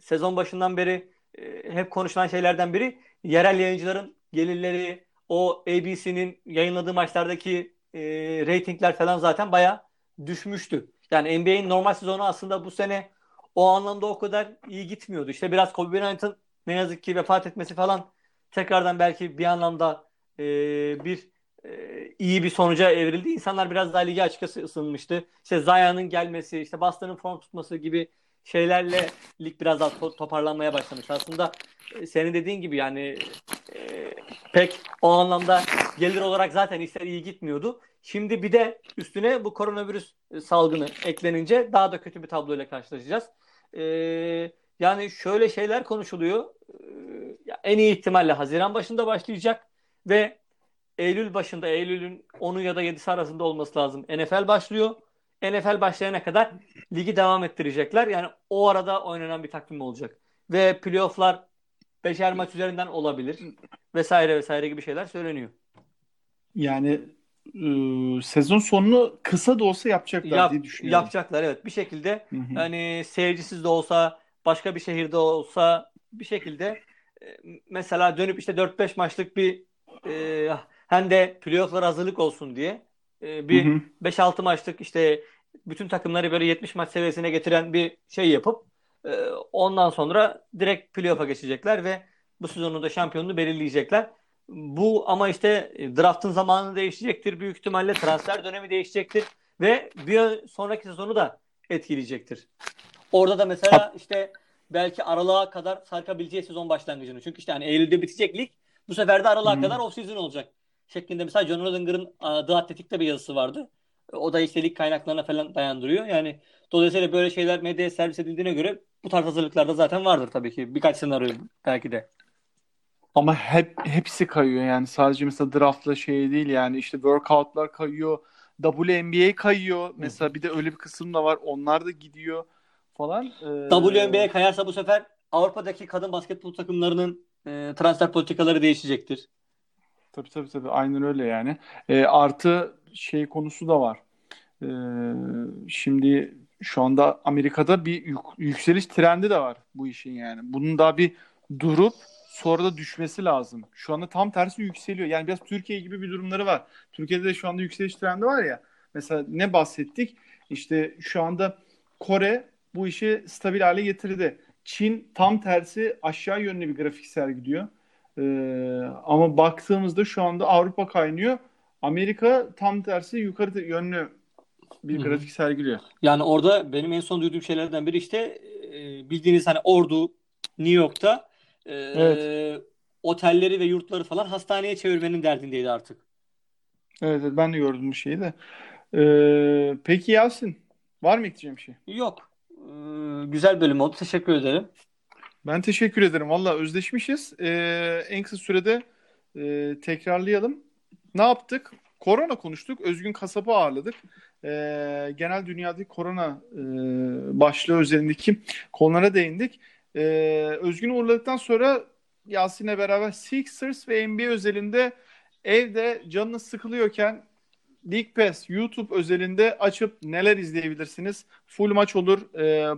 sezon başından beri e, hep konuşulan şeylerden biri yerel yayıncıların gelirleri, o ABC'nin yayınladığı maçlardaki e, reytingler falan zaten bayağı düşmüştü. Yani NBA'in normal sezonu aslında bu sene o anlamda o kadar iyi gitmiyordu. İşte biraz Kobe Bryant'ın ne yazık ki vefat etmesi falan tekrardan belki bir anlamda e, bir e, iyi bir sonuca evrildi. İnsanlar biraz daha lige açıkçası ısınmıştı. İşte Zion'ın gelmesi, işte Boston'ın form tutması gibi şeylerle lig biraz daha to- toparlanmaya başlamış. Aslında e, senin dediğin gibi yani e, pek o anlamda gelir olarak zaten işler iyi gitmiyordu. Şimdi bir de üstüne bu koronavirüs e, salgını eklenince daha da kötü bir tabloyla karşılaşacağız. E, yani şöyle şeyler konuşuluyor. E, en iyi ihtimalle Haziran başında başlayacak ve Eylül başında, Eylül'ün 10'u ya da 7'si arasında olması lazım. NFL başlıyor. NFL başlayana kadar ligi devam ettirecekler. Yani o arada oynanan bir takvim olacak. Ve playoff'lar beşer maç üzerinden olabilir. Vesaire vesaire gibi şeyler söyleniyor. Yani e, sezon sonunu kısa da olsa yapacaklar Yap, diye düşünüyorum. yapacaklar evet. Bir şekilde Hı hı. hani seyircisiz de olsa, başka bir şehirde olsa bir şekilde e, mesela dönüp işte 4-5 maçlık bir e, hem de playoff'lara hazırlık olsun diye e, bir Hı hı. 5-6 maçlık işte bütün takımları böyle 70 maç seviyesine getiren bir şey yapıp e, ondan sonra direkt playoff'a geçecekler ve bu sezonun da şampiyonunu belirleyecekler. Bu ama işte e, draftın zamanı değişecektir. Büyük ihtimalle transfer dönemi değişecektir ve bir sonraki sezonu da etkileyecektir. Orada da mesela işte belki aralığa kadar sarkabileceği sezon başlangıcını. Çünkü işte hani Eylül'de bitecek lig. Bu sefer de aralığa Hı. kadar off-season olacak. Şeklinde mesela John Odenger'ın The Athletic'te bir yazısı vardı. O da işte lig kaynaklarına falan dayandırıyor. Yani dolayısıyla böyle şeyler medyaya servis edildiğine göre bu tarz hazırlıklarda zaten vardır tabii ki. Birkaç senaryo belki de. Ama hep hepsi kayıyor yani sadece mesela draftla şey değil yani işte workoutlar kayıyor, WNBA kayıyor. Mesela bir de öyle bir kısım da var. Onlar da gidiyor falan. Ee, WNBA'ye kayarsa bu sefer Avrupa'daki kadın basketbol takımlarının e, transfer politikaları değişecektir. Tabii tabii tabii aynen öyle yani. Ee, artı şey konusu da var. Ee, şimdi şu anda Amerika'da bir yük- yükseliş trendi de var bu işin yani. Bunun daha bir durup sonra da düşmesi lazım. Şu anda tam tersi yükseliyor. Yani biraz Türkiye gibi bir durumları var. Türkiye'de de şu anda yükseliş trendi var ya. Mesela ne bahsettik? İşte şu anda Kore bu işi stabil hale getirdi. Çin tam tersi aşağı yönlü bir grafik sergiliyor. Ee, ama baktığımızda şu anda Avrupa kaynıyor. Amerika tam tersi yukarı yönlü bir grafik sergiliyor. Yani orada benim en son duyduğum şeylerden biri işte e, bildiğiniz hani Ordu, New York'ta e, Evet. otelleri ve yurtları falan hastaneye çevirmenin derdindeydi artık. Evet, evet, ben de gördüm bu şeyi de. Ee, peki Yasin, var mı ekleyeceğim bir şey? Yok. E, güzel bölüm oldu. Teşekkür ederim. Ben teşekkür ederim. Valla özleşmişiz. Ee, en kısa sürede e, tekrarlayalım. Ne yaptık? Korona konuştuk. Özgün Kasap'ı ağırladık. Ee, genel dünyadaki korona e, başlığı üzerindeki konulara değindik. Ee, Özgün'ü uğurladıktan sonra Yasin'le beraber Sixers ve NBA özelinde evde canınız sıkılıyorken League Pass YouTube özelinde açıp neler izleyebilirsiniz? Full maç olur, e,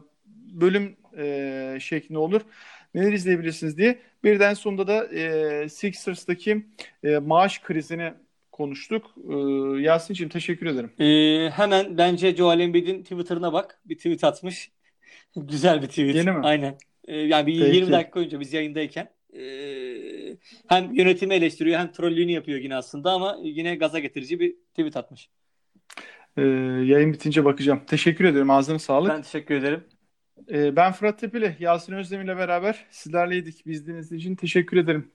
bölüm e, şeklinde olur. Neler izleyebilirsiniz diye. Birden sonunda da e, Sixers'taki e, maaş krizini konuştuk. E, Yasin'ciğim teşekkür ederim. E, hemen bence Joel Embiid'in Twitter'ına bak. Bir tweet atmış. Güzel bir tweet. Yeni mi? Aynen. E, yani bir Peki. 20 dakika önce biz yayındayken e, hem yönetimi eleştiriyor hem trollüğünü yapıyor yine aslında ama yine gaza getirici bir tweet atmış. E, yayın bitince bakacağım. Teşekkür ederim. Ağzına sağlık. Ben teşekkür ederim. E, ben Fırat Tepeli, Yasin Özdemir ile beraber sizlerleydik. Biz dinlediğiniz için teşekkür ederim.